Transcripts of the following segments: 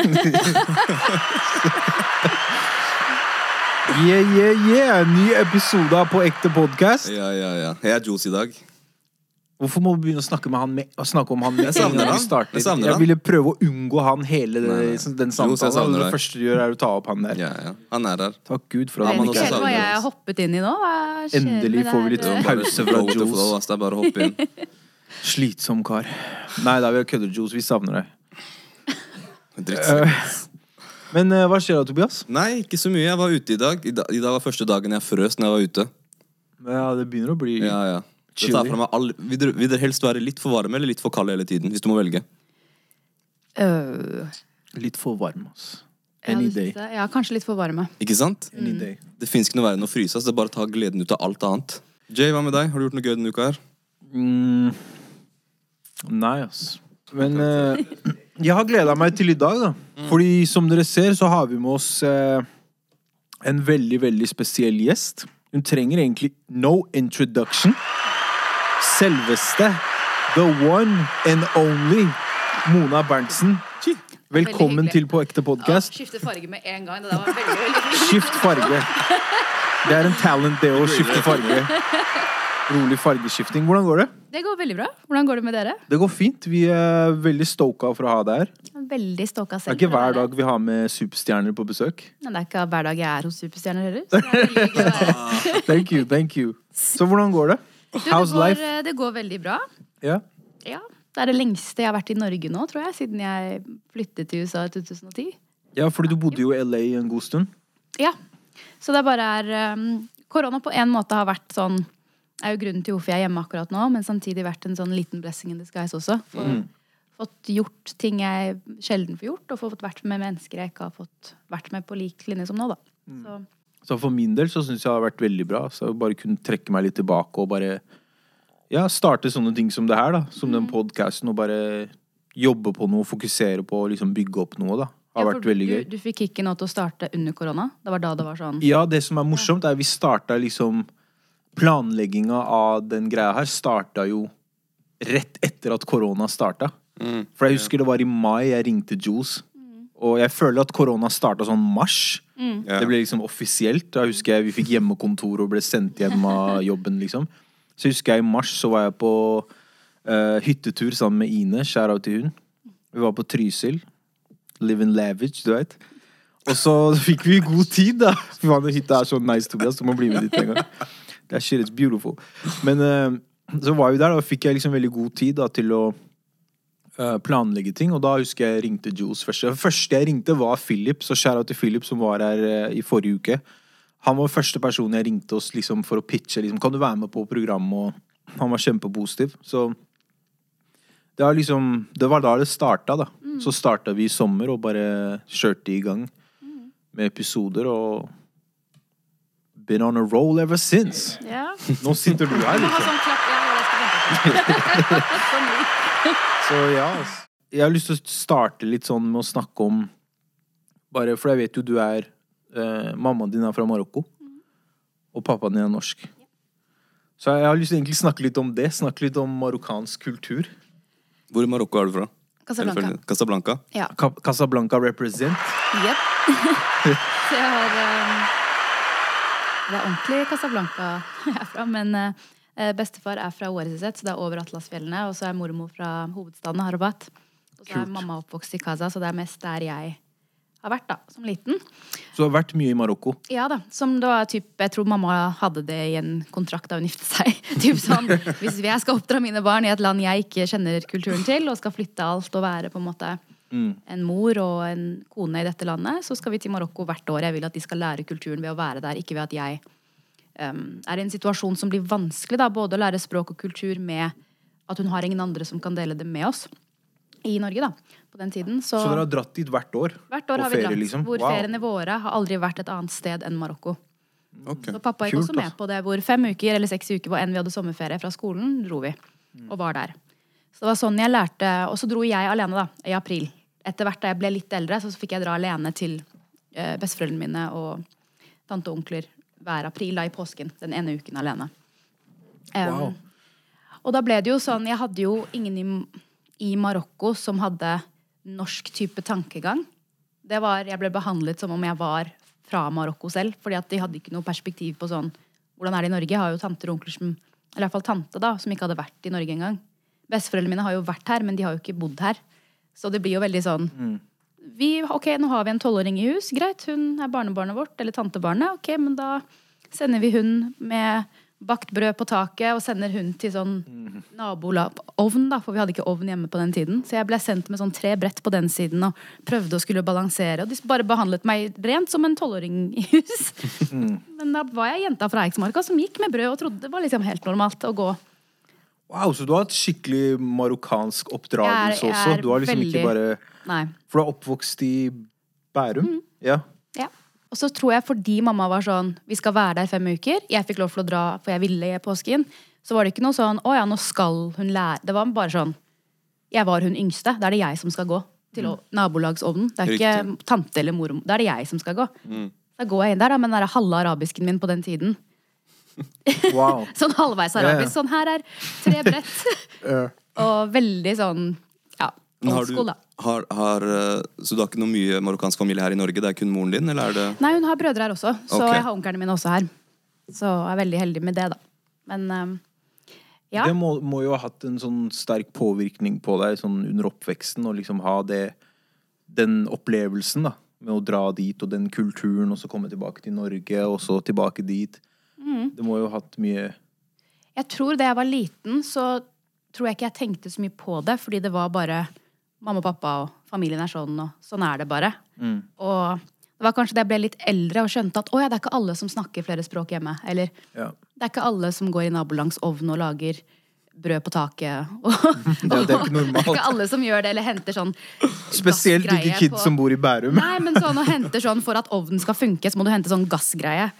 Yeah, yeah, yeah. Ny episode av På ekte podkast. Ja, ja, ja. Jeg er Juice i dag. Hvorfor må vi begynne å snakke, med han med, å snakke om han med Jeg savner en gang vi han. starter? Jeg savner Jeg han. ville prøve å unngå han hele det, Nei, nei. den Jo, så jeg samtalen. savner det deg. første du gjør, er å ta opp han der. Ja, ja. Han er her. Takk Gud for at man han Vet ikke også helt hva savner jeg har hoppet inn i nå. Hva skjer Endelig med får vi det litt her? Er bare Pause fra Juice. flow, ass. Det er bare å hoppe inn. slitsom kar. Nei da, vi har Johs. Vi savner deg. Drittsekk. Men eh, hva skjer da, Tobias? Nei, ikke så mye. Jeg var ute i dag. I dag, I dag var første dagen jeg frøs når jeg var ute. Ja, det begynner å bli Ja, ja. Det tar fra meg all, vil, dere, vil dere helst være litt for varme eller litt for kalde hele tiden? Hvis du må velge. Øh, litt for varm, ass. Any day. Ja, kanskje litt for varme. Ikke sant? Any day. Det fins ikke noe verre enn å fryse. Så Det er bare å ta gleden ut av alt annet. Jay, hva med deg? Har du gjort noe gøy denne uka her? Mm. Nei, ass. Men eh, jeg har gleda meg til i dag, da. Fordi som dere ser, så har vi med oss eh, en veldig, veldig spesiell gjest. Hun trenger egentlig no introduction. Selveste the one and only Mona Berntsen. Velkommen til På ekte podkast. skifte farge med en gang. Det der var veldig, veldig. Skift farge. Det er en talent, det å skifte farge. Rolig fargeskifting. Hvordan går det? Det går veldig bra. Hvordan går det med dere? Det går fint. Vi er veldig stoka for å ha deg her. Veldig stoka Det er ikke hver dag vi har med superstjerner på besøk. Men det er ikke hver dag jeg er hos Superstjerner heller. Er. Thank you, thank you. Så hvordan går det? How's life? eh, det går veldig bra. Ja. Ja, Det er det lengste jeg har vært i Norge nå, tror jeg, siden jeg flyttet til USA i 2010. ja, fordi du bodde jo i LA en god stund. Ja. Så det bare er um, Korona på en måte har vært sånn er jo grunnen til hvorfor jeg er hjemme akkurat nå, men samtidig vært en sånn liten blessing in disguise også. For, Mm. Fått gjort ting jeg sjelden får gjort, og fått vært med mennesker jeg ikke har fått vært med på lik linje som nå, da. Mm. Så, Så for min del så syns jeg det har vært veldig bra. Så jeg bare kunne trekke meg litt tilbake og bare ja, starte sånne ting som det her, da. Som Mm. den podkasten, og bare jobbe på noe, fokusere på å liksom bygge opp noe, da. Har Ja, vært veldig du, gøy. Du fikk ikke noe til å starte under korona? Det var da det var sånn Ja, det som er morsomt, er at vi starta liksom Planlegginga av den greia her starta jo rett etter at korona starta. Mm. For jeg husker det var i mai jeg ringte Juice. Og jeg føler at korona starta sånn mars. Mm. Det ble liksom offisielt. Da husker jeg vi fikk hjemmekontor og ble sendt hjem av jobben, liksom. Så husker jeg i mars så var jeg på uh, hyttetur sammen med Ine. Out til hun. Vi var på Trysil. Live in lavage, du vet. Og så fikk vi god tid, da. Fy faen, hytta er så nice, Tobias. Du må bli med dit en gang. That shit is beautiful. Men eh, så var vi der, og fikk jeg liksom veldig god tid da, til å eh, planlegge ting. Og da husker jeg ringte Jules først. Det første jeg ringte, var Philip. Så out til Philip, som var her eh, i forrige uke. Han var første person jeg ringte oss liksom, for å pitche. Liksom, kan du være med på programmet? Og han var kjempepositiv. Så det, var liksom, det var da det starta, da. Så starta vi i sommer og bare kjørte i gang med episoder. Og been on a roll ever since. Ja. Nå sitter du her, liksom. Så ja, altså. Jeg har lyst til å starte litt sånn med å snakke om Bare for jeg vet jo du er eh, Mammaen din er fra Marokko. Og pappaen din er norsk. Så jeg har lyst til å egentlig snakke litt om det. Snakke litt om marokkansk kultur. Hvor i Marokko er du fra? Casablanca. Casablanca? Ja. Casablanca represent. Jepp. Så jeg har um, Det er ordentlig Casablanca jeg er fra, men eh, bestefar er fra Ouarzazate, så det er over Atlasfjellene. Og så er mormor fra hovedstaden Harabat. Og så er mamma oppvokst i Kaza, så det er mest der jeg har vært da, som liten. Så du har vært mye i Marokko. Ja da, som det var typ, Jeg tror mamma hadde det i en kontrakt da hun giftet seg. typ sånn, Hvis jeg skal oppdra mine barn i et land jeg ikke kjenner kulturen til, og skal flytte alt og være på en måte Mm. en mor og en kone i dette landet, så skal vi til Marokko hvert år. Jeg vil at de skal lære kulturen ved å være der, ikke ved at jeg um, er i en situasjon som blir vanskelig. da, Både å lære språk og kultur med at hun har ingen andre som kan dele det med oss i Norge. da, på den tiden. Så, Så dere har dratt dit hvert år? hvert år har vi ferie, dratt. liksom? Hvor Wow. feriene våre har aldri vært et annet sted enn Marokko. Okay. Så pappa gikk Kult, også med på det, hvor fem uker eller seks uker hvor enn vi hadde sommerferie fra skolen, dro vi. Og var der. Så det var sånn jeg lærte Og så dro jeg alene, da, i april. Etter hvert da jeg ble litt eldre, så fikk jeg dra alene til eh, besteforeldrene mine og tante og onkler hver april, da i påsken. Den ene uken alene. Um, Wow. Og da ble det jo sånn Jeg hadde jo ingen i, i Marokko som hadde norsk type tankegang. det var Jeg ble behandlet som om jeg var fra Marokko selv. fordi at de hadde ikke noe perspektiv på sånn Hvordan er det i Norge? Jeg har jo tanter og onkler som Eller i hvert fall tante, da, som ikke hadde vært i Norge engang. Besteforeldrene mine har jo vært her, men de har jo ikke bodd her. Så det blir jo veldig sånn vi, Ok, nå har vi en tolvåring i hus. Greit, hun er barnebarnet vårt, eller tantebarnet. Ok, men da sender vi hun med bakt brød på taket og sender hun til sånn naboovn, da, for vi hadde ikke ovn hjemme på den tiden. Så jeg ble sendt med sånn tre brett på den siden og prøvde å skulle balansere. Og de bare behandlet meg rent som en tolvåring i hus. Men da var jeg jenta fra Eiksmarka som gikk med brød og trodde det var liksom helt normalt å gå. Wow, så du har hatt skikkelig marokkansk oppdragelse Jeg er- jeg også? Du har liksom ikke bare Nei. For du er oppvokst i Bærum? Mm. Ja. Ja. Og så tror jeg fordi mamma var sånn Vi skal være der fem uker. Jeg fikk lov til å dra, for jeg ville i påsken. Så var det ikke noe sånn Å ja, nå skal hun lære Det var bare sånn Jeg var hun yngste. Da er det jeg som skal gå til mm. nabolagsovnen. Det er ikke tante eller mor. Da er det jeg som skal gå. Da går jeg inn der da, med den halve arabisken min på den tiden. Wow. Sånn halvveis arabisk. Sånn her er tre brett. Og veldig sånn ja, old school, da. har, har, eh, så du har ikke noe mye marokkansk familie her i Norge? Det er kun moren din, eller er det Nei, hun har brødre her også, så okay. jeg har onklene mine også her. Så jeg er veldig heldig med det, da. Men ehm, ja. Det må, må jo ha hatt en sånn sterk påvirkning på deg sånn under oppveksten, å liksom ha det Den opplevelsen, da. Med å dra dit, og den kulturen, og så komme tilbake til Norge, og så tilbake dit. Mm. Det må jo ha hatt mye Jeg tror da jeg var liten, så tror jeg ikke jeg tenkte så mye på det, fordi det var bare mamma og pappa og familien er sånn, og sånn er det bare. Og det var kanskje da jeg ble litt eldre og skjønte at å ja, det er ikke alle som snakker flere språk hjemme. Eller Ja. det er ikke alle som går i nabolangs ovn og lager brød på taket. Og, Ja, det er ikke normalt. Det er ikke alle som gjør det, eller henter sånn Spesielt ikke kids på- som bor i Bærum. Nei, men sånn å hente sånn for at ovnen skal funke, så må du hente sånn gassgreie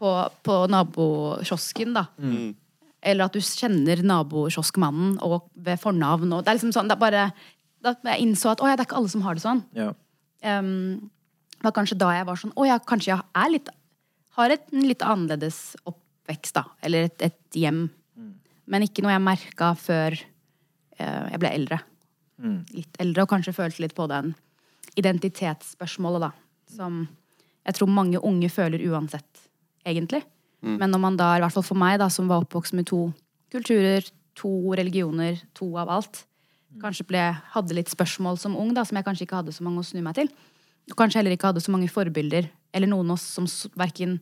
på, på nabokiosken, da. Eller at du kjenner nabokioskmannen og ved fornavn. Og det er liksom sånn, det er bare Da jeg innså at å ja, det er ikke alle som har det sånn. Ja. Um, det var kanskje da jeg var sånn Å ja, kanskje jeg er litt Har et litt annerledes oppvekst, da. Eller et, et hjem. Men ikke noe jeg merka før uh, jeg ble eldre. Litt eldre, og kanskje følte litt på den identitetsspørsmålet, da. Som jeg tror mange unge føler uansett, egentlig. Men når man da, i hvert fall for meg, da, som var oppvokst med to kulturer, to religioner, to av alt, kanskje ble, hadde litt spørsmål som ung, da, som jeg kanskje ikke hadde så mange å snu meg til. Og kanskje heller ikke hadde så mange forbilder, eller noen av oss som verken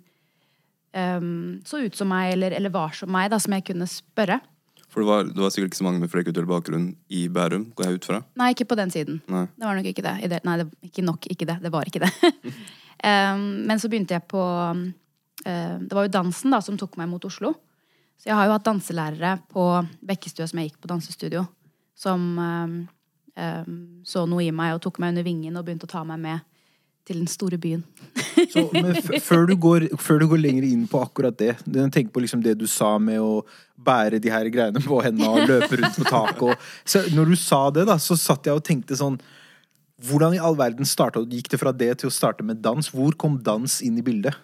um, så ut som meg, eller, eller var som meg, da, som jeg kunne spørre. For det var, det var sikkert ikke så mange med flerkulturell bakgrunn i Bærum, går jeg ut fra? Nei, ikke på den siden. Nei. Det var nok ikke det. Nei, det ikke nok ikke det. Det var ikke det. um, men så begynte jeg på Det var jo dansen da som tok meg mot Oslo. Så jeg har jo hatt danselærere på Bekkestua som jeg gikk på dansestudio, som um, um, så noe i meg og tok meg under vingen og begynte å ta meg med til den store byen. Så, før, du går, før du går lenger inn på akkurat det Tenk på liksom det du sa med å bære de her greiene på hendene og løpe rundt på taket. Og, så når du sa det, da, så satt jeg og tenkte sånn Hvordan i all verden startet, gikk det fra det til å starte med dans? Hvor kom dans inn i bildet?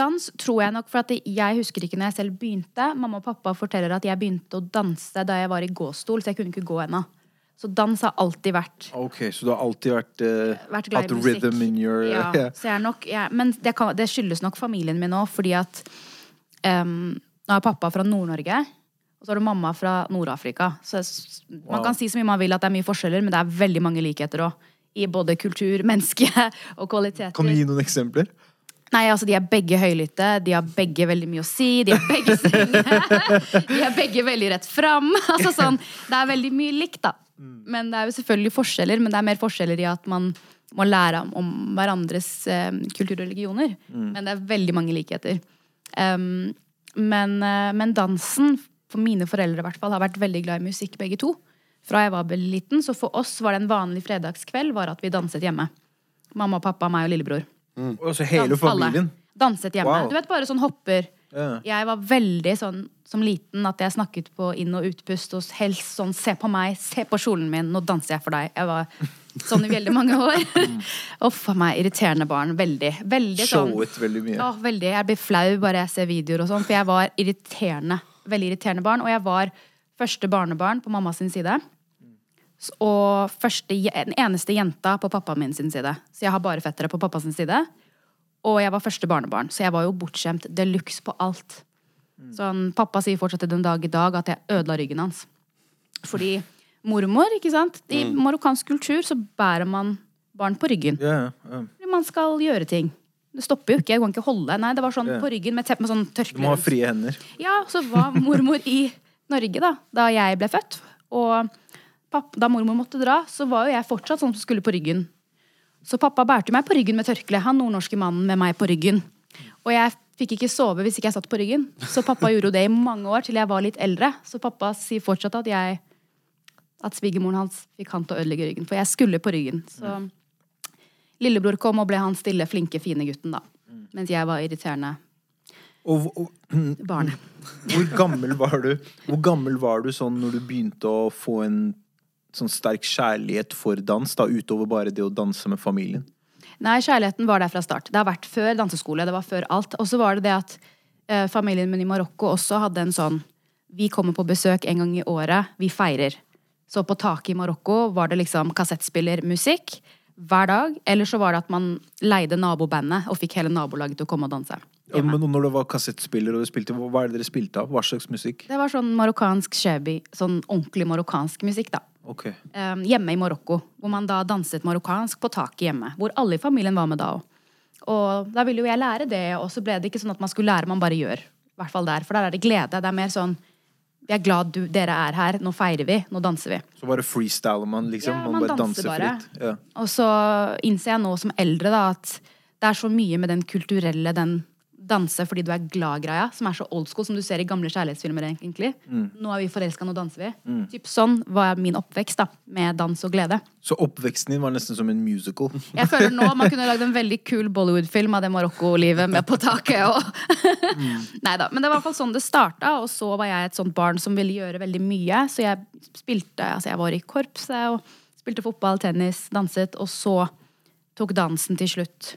Dans tror jeg nok, for at jeg husker ikke når jeg selv begynte. Mamma og pappa forteller at jeg begynte å danse da jeg var i gåstol, så jeg kunne ikke gå ennå. Så dans har alltid vært Ok, Så du har alltid vært, uh, vært glad i musikk. rhythm in your ja, ja. så jeg er nok, jeg, Men det, kan, det skyldes nok familien min òg, fordi at um, Nå er pappa fra Nord-Norge, og så har du mamma fra Nord-Afrika. Så s- man kan si så mye man vil at det er mye forskjeller, men det er veldig mange likheter òg. I både kultur, menneske og kvaliteter. Kan du gi noen eksempler? Nei, altså De er begge høylytte, de har begge veldig mye å si, de er begge strenge. de er begge veldig rett fram. Altså sånn, Det er veldig mye likt, da. Men det er jo selvfølgelig forskjeller, men det er mer forskjeller i at man må lære om, om hverandres eh, kultur og religioner. Men det er veldig mange likheter. Um, men, eh, men dansen, for mine foreldre i hvert fall, har vært veldig glad i musikk, begge to. Fra jeg var liten, så for oss var det en vanlig fredagskveld var at vi danset hjemme. Mamma, pappa, meg og lillebror. Og så hele Dans- alle. familien? Danset hjemme. Wow. Du vet, bare sånn hopper. Ja. Jeg var veldig sånn som liten at jeg snakket på inn- og utpust og helst sånn Se på meg, se på kjolen min, nå danser jeg for deg. Jeg var sånn i veldig mange år. Uff a meg, irriterende barn. Veldig. Veldig sånn. Showet veldig mye. Å, veldig. Jeg blir flau bare jeg ser videoer og sånn, for jeg var irriterende. Veldig irriterende barn. Og jeg var første barnebarn på mammas side. Og første, den eneste jenta på pappaen min sin side. Så jeg har bare fettere på pappa sin side. Og jeg var første barnebarn, så jeg var jo bortskjemt de luxe på alt. Sånn, pappa sier fortsatt til den dag i dag at jeg ødela ryggen hans. Fordi mormor, ikke sant I marokkansk kultur så bærer man barn på ryggen. Fordi man skal gjøre ting. Det stopper jo ikke. Jeg kan ikke holde. Nei, det var sånn på ryggen med med sånn Du må ha frie hender. Ja, så var mormor i Norge da, da jeg ble født. Og papp, da mormor måtte dra, så var jo jeg fortsatt sånn som skulle på ryggen. Så pappa bærte meg på ryggen med tørkle. Han nordnorske mannen med meg på ryggen. Og jeg fikk ikke sove hvis ikke jeg satt på ryggen. Så pappa gjorde jo det i mange år til jeg var litt eldre. Så pappa sier fortsatt at jeg at svigermoren hans fikk han til å ødelegge ryggen. For jeg skulle på ryggen. Så lillebror kom og ble han stille, flinke, fine gutten, da. Mens jeg var irriterende Og, og barnet. hvor gammel var du Hvor gammel var du sånn når du begynte å få en sånn sterk kjærlighet for dans, da utover bare det å danse med familien? Nei, kjærligheten var der fra start. Det har vært før danseskole. Det var før alt. Og så var det det at eh, familien min i Marokko også hadde en sånn Vi kommer på besøk en gang i året. Vi feirer. Så på taket i Marokko var det liksom kassettspillermusikk hver dag. Eller så var det at man leide nabobandet og fikk hele nabolaget til å komme og danse. Ja, men når det var kassettspiller, og du spilte, hva er det dere spilte av? Hva slags musikk? Det var sånn marokkansk shabby, sånn ordentlig marokkansk musikk, da. Ok. Um, hjemme i Marokko. Hvor man da danset marokkansk på taket hjemme. Hvor alle i familien var med da òg. Og da ville jo jeg lære det, og så ble det ikke sånn at man skulle lære, man bare gjør. I hvert fall der. For der er det glede. Det er mer sånn Vi er glad du, dere er her. Nå feirer vi. Nå danser vi. Så bare freestyler man, liksom? Ja, man, man bare danser danser bare. fritt? Ja. Og så innser jeg nå som eldre da at det er så mye med den kulturelle, den danse fordi du er glad-greia, som er så old school, som du ser i gamle kjærlighetsfilmer, egentlig. Nå er vi forelska, nå danser vi. Typ sånn var min oppvekst, da. Med dans og glede. Så oppveksten din var nesten som en musical? Jeg føler nå man kunne lagd en veldig kul Bollywood-film av det Marokko-livet med på taket. Og... Nei da. Men det var i hvert fall sånn det starta, og så var jeg et sånt barn som ville gjøre veldig mye. Så jeg spilte Altså, jeg var i korpset og spilte fotball, tennis, danset, og så tok dansen til slutt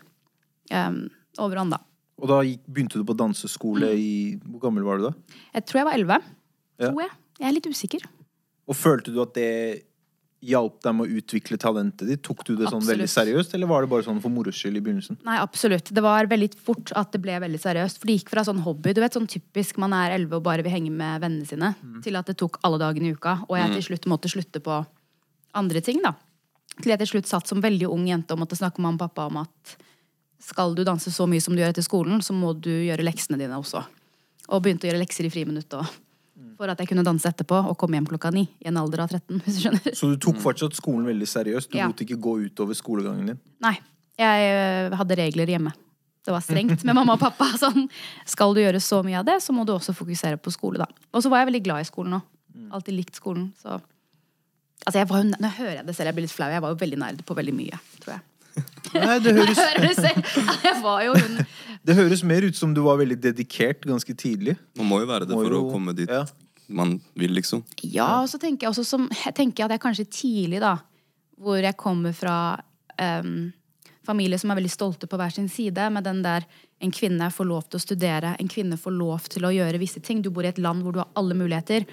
um, overhånd, da. Og da gikk, begynte du på danseskole i Hvor gammel var du da? Jeg tror jeg var elleve. Ja. Tror jeg. Jeg er litt usikker. Og følte du at det hjalp deg med å utvikle talentet ditt? Tok du det sånn veldig seriøst, eller var det bare sånn for moro skyld i begynnelsen? Nei, absolutt. Det var veldig fort at det ble veldig seriøst. For det gikk fra sånn hobby, du vet, sånn typisk man er elleve og bare vil henge med vennene sine, til at det tok alle dagene i uka. Og jeg til slutt måtte slutte på andre ting, da. Til jeg til slutt satt som veldig ung jente og måtte snakke med mamma og pappa om at skal du danse så mye som du gjør etter skolen, så må du gjøre leksene dine også. Og begynte å gjøre lekser i friminutt òg. for at jeg kunne danse etterpå og komme hjem klokka ni i en alder av 13, hvis du skjønner. Så du tok fortsatt skolen veldig seriøst? Du Ja. lot ikke gå utover skolegangen din? Nei. Jeg øh, hadde regler hjemme. Det var strengt med mamma og pappa. Sånn, skal du gjøre så mye av det, så må du også fokusere på skole, da. Og så var jeg veldig glad i skolen òg. Alltid likt skolen. Så Altså, jeg var jo, Nå hører jeg det selv, jeg blir litt flau. Jeg var jo veldig nerd på veldig mye. Nei, det høres, Jeg var jo hun det høres mer ut som du var veldig dedikert ganske tidlig. Man må jo være det Må for jo- å komme dit ja. man vil, liksom. Ja, og så tenker jeg også som Jeg tenker at jeg kanskje tidlig, da, hvor jeg kommer fra um, familie som er veldig stolte på hver sin side, med den der en kvinne får lov til å studere, en kvinne får lov til å gjøre visse ting. Du bor i et land hvor du har alle muligheter.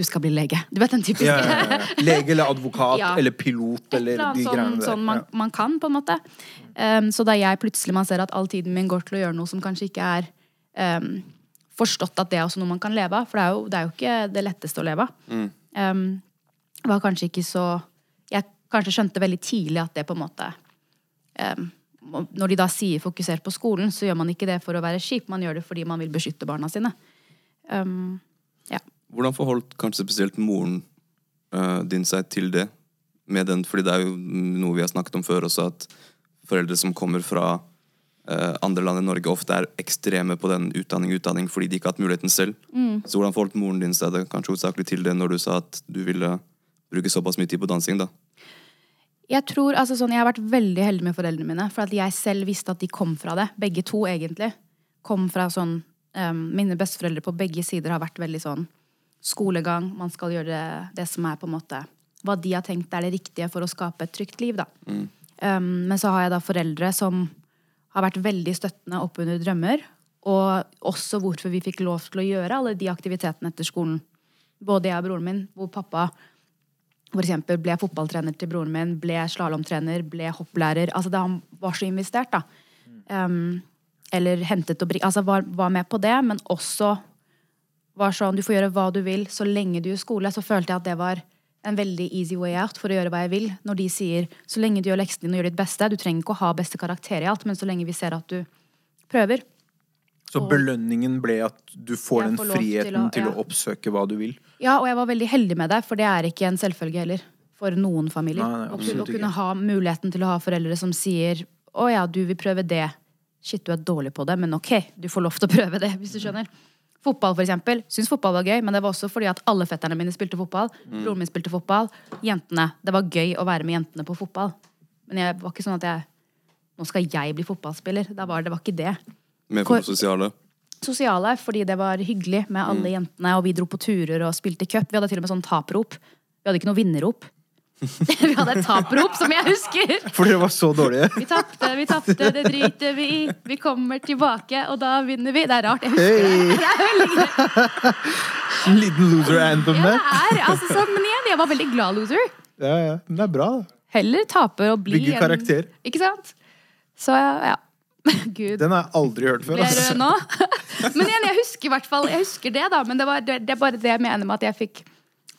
Du skal bli lege. Du vet den typiske Ja, ja, ja. Lege eller advokat eller pilot eller annet de sånn, greiene der. sånn man, man kan, på en måte. Um, så da jeg plutselig man ser at all tiden min går til å gjøre noe som kanskje ikke er um, forstått at det er også noe man kan leve av, for det er jo, det er jo ikke det letteste å leve av. Um, var kanskje ikke så Jeg kanskje skjønte veldig tidlig at det på en måte Når de da sier 'fokuser på skolen', så gjør man ikke det for å være kjip, man gjør det fordi man vil beskytte barna sine. Um. Hvordan forholdt kanskje spesielt moren uh, din seg til det? Med den, fordi det er jo noe vi har snakket om før også, at foreldre som kommer fra uh, andre land enn Norge, ofte er ekstreme på den utdanning, utdanning fordi de ikke har hatt muligheten selv. Så hvordan forholdt moren din seg det, kanskje hovedsakelig til det når du sa at du ville bruke såpass mye tid på dansing? da? Jeg tror, altså sånn, jeg har vært veldig heldig med foreldrene mine. For at jeg selv visste at de kom fra det. Begge to, egentlig. Kom fra sånn um, Mine besteforeldre på begge sider har vært veldig sånn skolegang. Man skal gjøre det, det som er på en måte Hva de har tenkt er det riktige for å skape et trygt liv, da. Um, men så har jeg da foreldre som har vært veldig støttende opp under drømmer. Og også hvorfor vi fikk lov til å gjøre alle de aktivitetene etter skolen. Både jeg og broren min, hvor pappa For eksempel ble fotballtrener til broren min, ble slalåmtrener, ble hopplærer. Altså det, Han var så investert, da. Um, eller hentet og bri... Altså var, var med på det, men også var sånn Du får gjøre hva du vil så lenge du gjør skole. Så følte jeg at det var en veldig easy way out for å gjøre hva jeg vil. Når de sier så lenge du gjør leksene dine og gjør ditt beste. Du trenger ikke å ha beste karakter i alt, men så lenge vi ser at du prøver. Så belønningen ble at du får den får friheten til friheten ja. til å, oppsøke hva du vil. Ja, og jeg var veldig heldig med det, for det er ikke en selvfølge heller. For noen familier. Nei, nei, å, kunne, å ha muligheten til å ha foreldre som sier å ja, du vil prøve det. Shit, du er dårlig på det, men ok, du får lov til å prøve det, hvis du skjønner. Fotball, for eksempel. Syns fotball var gøy, men det var også fordi at alle fetterne mine spilte fotball. Broren min spilte fotball. Jentene. Det var gøy å være med jentene på fotball. Men jeg var ikke sånn at jeg Nå skal jeg bli fotballspiller. Da var, det var ikke det Mer for sosiale. sosiale, fordi det var hyggelig med alle jentene, og vi dro på turer og spilte cup. Vi hadde til og med sånn taprop. Vi hadde ikke noe vinnerrop. vi hadde et taprop, som jeg husker. For dere var så dårlige. Vi tapte, vi tapte, det driter vi i. Vi kommer tilbake, og da vinner vi. Det er rart. Jeg husker det. Hey, det er veldig en liten loser anthem Ja, det er altså sånn, men igjen, jeg var veldig glad loser. Ja, ja. Men det er bra, da. Heller tape og bli Bygge karakter. Ikke sant? Så ja. Gud. Den har jeg aldri hørt før. Blir Altså. rød nå? Men igjen, jeg husker i hvert fall Jeg husker det, da. Men det, var, det, det er bare det jeg mener med at jeg fikk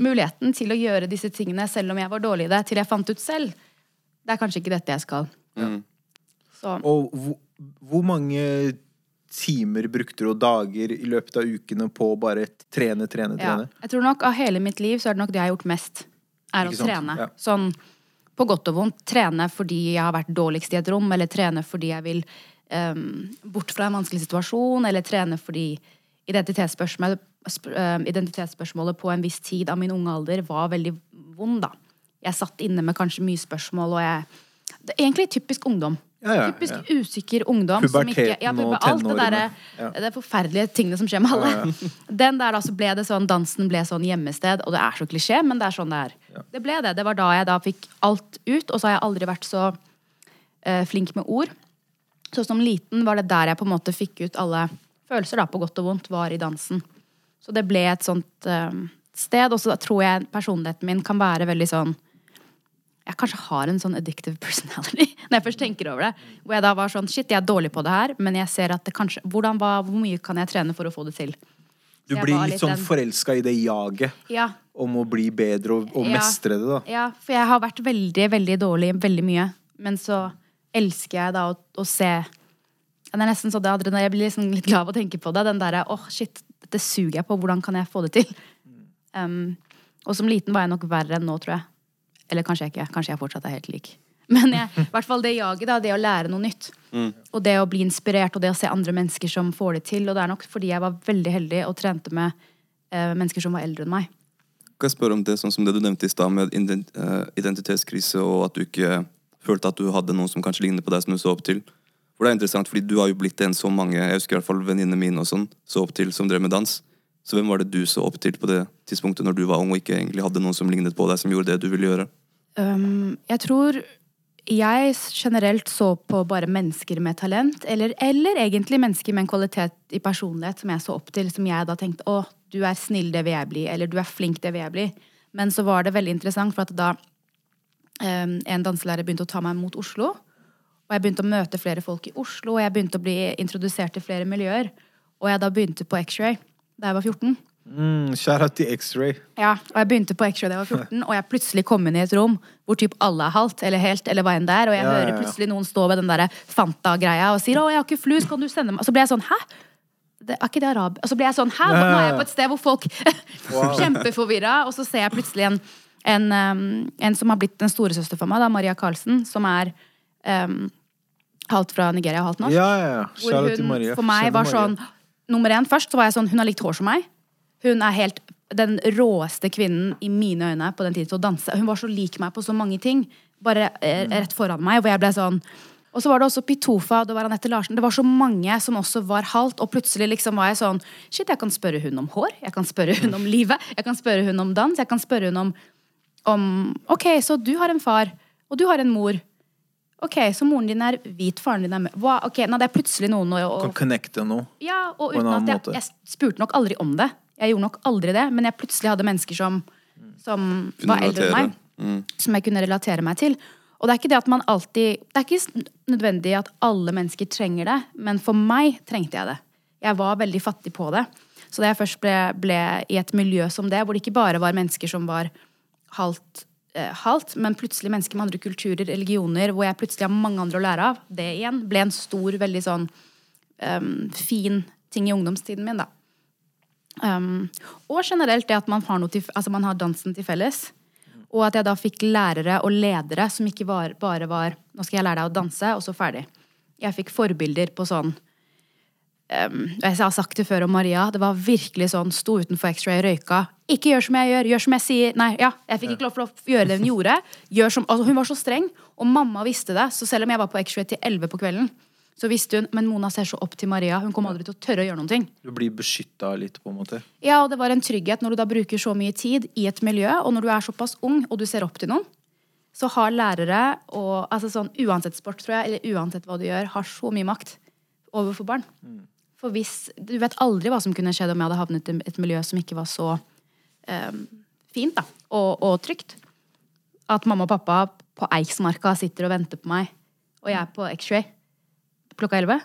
muligheten til å gjøre disse tingene selv om jeg var dårlig i det, til jeg fant ut selv. Det er kanskje ikke dette jeg skal. Så Og hvor, hvor mange timer brukte du og dager i løpet av ukene på å bare trene, trene, ja. trene? Jeg tror nok av hele mitt liv så er det nok det jeg har gjort mest. Er å sant? trene. Ja. Sånn på godt og vondt. Trene fordi jeg har vært dårligst i et rom, eller trene fordi jeg vil um, bort fra en vanskelig situasjon, eller trene fordi identitetsspørsmål, sp ehm, identitetsspørsmålet på en viss tid av min unge alder var veldig vond, da. Jeg satt inne med kanskje mye spørsmål, og jeg det er Egentlig typisk ungdom. Ja, ja, typisk ja. usikker ungdom. som ikke, Puberteten ja, og tenårene. alt det der, er forferdelige tingene som skjer med alle. Den der da, så ble det sånn, Dansen ble sånn hjemmested, og det er så klisjé, men det er sånn det er. Det ble det. Det var da jeg da fikk alt ut, og så har jeg aldri vært så uh, flink med ord. Så som liten var det der jeg på en måte fikk ut alle følelser, da, på godt og vondt, var i dansen. Så det ble et sånt eh, sted. Og så tror jeg personligheten min kan være veldig sånn jeg kanskje har en sånn addictive personality når jeg først tenker over det. Hvor jeg da var sånn Shit, jeg er dårlig på det her, men jeg ser at det kanskje hvordan, hva, Hvor mye kan jeg trene for å få det til? Du blir litt, litt sånn forelska i det jaget Ja, om å bli bedre og, og Ja. mestre det, da. ja, for jeg har vært veldig, veldig dårlig veldig mye. Men så elsker jeg da å, å se Det er nesten så det adrenalin, Jeg blir liksom litt glad av å tenke på det. Den derre åh, shit, dette suger jeg på. Hvordan kan jeg få det til? Um, og som liten var jeg nok verre enn nå, tror jeg. Eller kanskje jeg ikke. Kanskje jeg fortsatt er helt lik. Men jeg, i hvert fall det jaget, da. Det å lære noe nytt. Og det å bli inspirert, og det å se andre mennesker som får det til. Og det er nok fordi jeg var veldig heldig og trente med uh, mennesker som var eldre enn meg. Kan jeg spørre om det, sånn som det du nevnte i stad, med eh, identitetskrise, og at du ikke følte at du hadde noen som kanskje ligner på deg, som du så opp til? For det er interessant, fordi du har jo blitt en så mange Jeg husker i hvert fall venninnene mine og sånn, så opp til, som drev med dans. Så hvem var det du så opp til på det tidspunktet når du var ung og ikke egentlig hadde noen som lignet på deg, som gjorde det du ville gjøre? Um, jeg tror jeg generelt så på bare mennesker med talent, eller, eller egentlig mennesker med en kvalitet i personlighet som jeg så opp til, som jeg da tenkte å, du er snill, det vil jeg bli, eller du er flink, det vil jeg bli. Men så var det veldig interessant, for at da um, en danselærer begynte å ta meg mot Oslo, og jeg begynte å møte flere folk i Oslo, og jeg begynte å bli introdusert til flere miljøer, og jeg da begynte på X-ray da jeg var 14. Mm, out til X-ray. Ja, og jeg begynte på X-ray da jeg var 14, og jeg plutselig kom inn i et rom hvor typ alle er halvt eller helt, eller hva enn det er, og jeg Ja, hører plutselig noen stå ved den der Fanta-greia og sier 'Å, jeg har ikke flus, kan du sende meg?' Og så ble jeg sånn 'Hæ?' Det, er ikke det arab? Og så ble jeg sånn 'Hæ?' Nå er jeg på et sted hvor folk Wow. kjempeforvirra, og så ser jeg plutselig en, en, en som har blitt en storesøster for meg, da, Maria Karlsen, som er um, halvt fra Nigeria og halvt norsk. Ja, ja, ja. Hvor hun Maria. for meg var Maria. sånn Nummer én først så var jeg sånn Hun har likt hår som meg. Hun er helt den råeste kvinnen i mine øyne på den tiden til å danse. Hun var så lik meg på så mange ting. Bare eh, Mm. rett foran meg. Hvor jeg ble sånn Og så var det også Pitofa, det var Anette Larsen. Det var så mange som også var halvt. Og plutselig liksom var jeg sånn Shit, jeg kan spørre hun om hår. Jeg kan spørre hun om livet. Jeg kan spørre hun om dans. Jeg kan spørre hun om, om Ok, så du har en far, og du har en mor. Ok, så moren din er hvit, faren din er mørk. Hva- Ok, nå hadde jeg plutselig noen å, og, Kan connecte noe ja, og På en uten annen at jeg, måte. jeg spurte nok aldri om det. Jeg gjorde nok aldri det, men jeg plutselig hadde mennesker som, som var eldre enn meg. som jeg kunne relatere meg til. Og det er ikke det at man alltid Det er ikke nødvendig at alle mennesker trenger det, men for meg trengte jeg det. Jeg var veldig fattig på det. Så da jeg først ble, ble i et miljø som det, hvor det ikke bare var mennesker som var halvt eh, halvt, men plutselig mennesker med andre kulturer, religioner, hvor jeg plutselig har mange andre å lære av, det igjen ble en stor, veldig sånn um, fin ting i ungdomstiden min, da. Um, og generelt det at man har, til, altså man har dansen til felles. Og at jeg da fikk lærere og ledere som ikke var, bare var Nå skal jeg lære deg å danse, og så ferdig. Jeg fikk forbilder på sånn um, Jeg har sagt det før om Maria. Det var virkelig sånn sto utenfor X-ray, røyka. Ikke gjør som jeg gjør, gjør som jeg sier. Nei, ja, jeg fikk ikke lov til å gjøre det hun gjorde. Gjør som, altså, hun var så streng, og mamma visste det. Så selv om jeg var på X-ray til 11 på kvelden, så visste hun Men Mona ser så opp til Maria. Hun kommer aldri til å tørre å gjøre noen ting. Du blir beskytta litt, på en måte. Ja, og det var en trygghet når du da bruker så mye tid i et miljø, og når du er såpass ung og du ser opp til noen, så har lærere og altså sånn uansett sport, tror jeg, eller uansett hva du gjør, har så mye makt overfor barn. For hvis Du vet aldri hva som kunne skjedd om jeg hadde havnet i et miljø som ikke var så um, fint da, og, og trygt. At mamma og pappa på Eiksmarka sitter og venter på meg, og jeg er på X-ray klokka 11.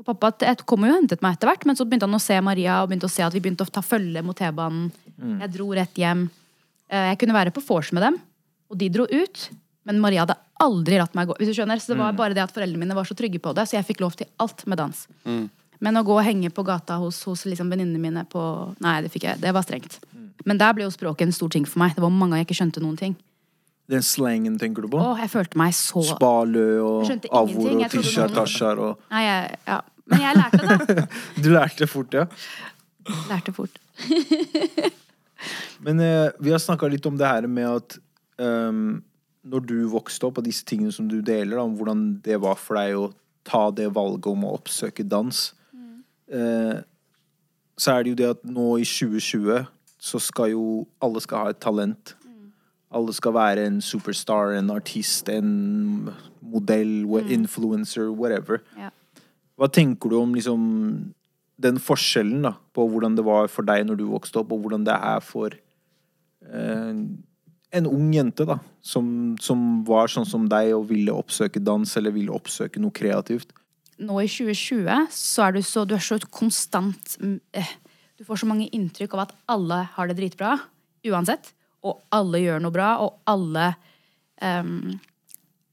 Og pappa kom jo og hentet meg etter hvert, men så begynte han å se Maria og begynte å se at vi begynte å ta følge mot T-banen. Jeg dro rett hjem. Eh, Jeg kunne være på vors med dem, og de dro ut. Men Maria hadde aldri latt meg gå. Hvis du skjønner, så det var bare det at Foreldrene mine var så trygge på det, så jeg fikk lov til alt med dans. Men å gå og henge på gata hos, hos liksom venninnene mine på Nei, det fikk jeg. Det var strengt. Men der ble jo språket en stor ting for meg. Det var mange ganger jeg ikke skjønte noen ting. Den slangen tenker du på? Åh, jeg følte meg så Spalø og avor og tisjar, tasjar og Nei, jeg, ja. Men jeg lærte det. Du lærte fort, ja. Lærte fort. Men eh, vi har snakka litt om det her med at um, når du vokste opp, og disse tingene som du deler, da, om hvordan det var for deg å ta det valget om å oppsøke dans, eh, så er det jo det at nå i 2020 så skal jo alle skal ha et talent. Alle skal være en superstar, en artist, en modell, influencer, whatever. Ja. Hva tenker du om liksom den forskjellen da, på hvordan det var for deg når du vokste opp, og hvordan det er for eh, en ung jente da, som, som var sånn som deg og ville oppsøke dans eller ville oppsøke noe kreativt? Nå i 2020 så er du så, du er så konstant mm, eh, Du får så mange inntrykk av at alle har det dritbra, uansett. Og alle gjør noe bra, og alle um,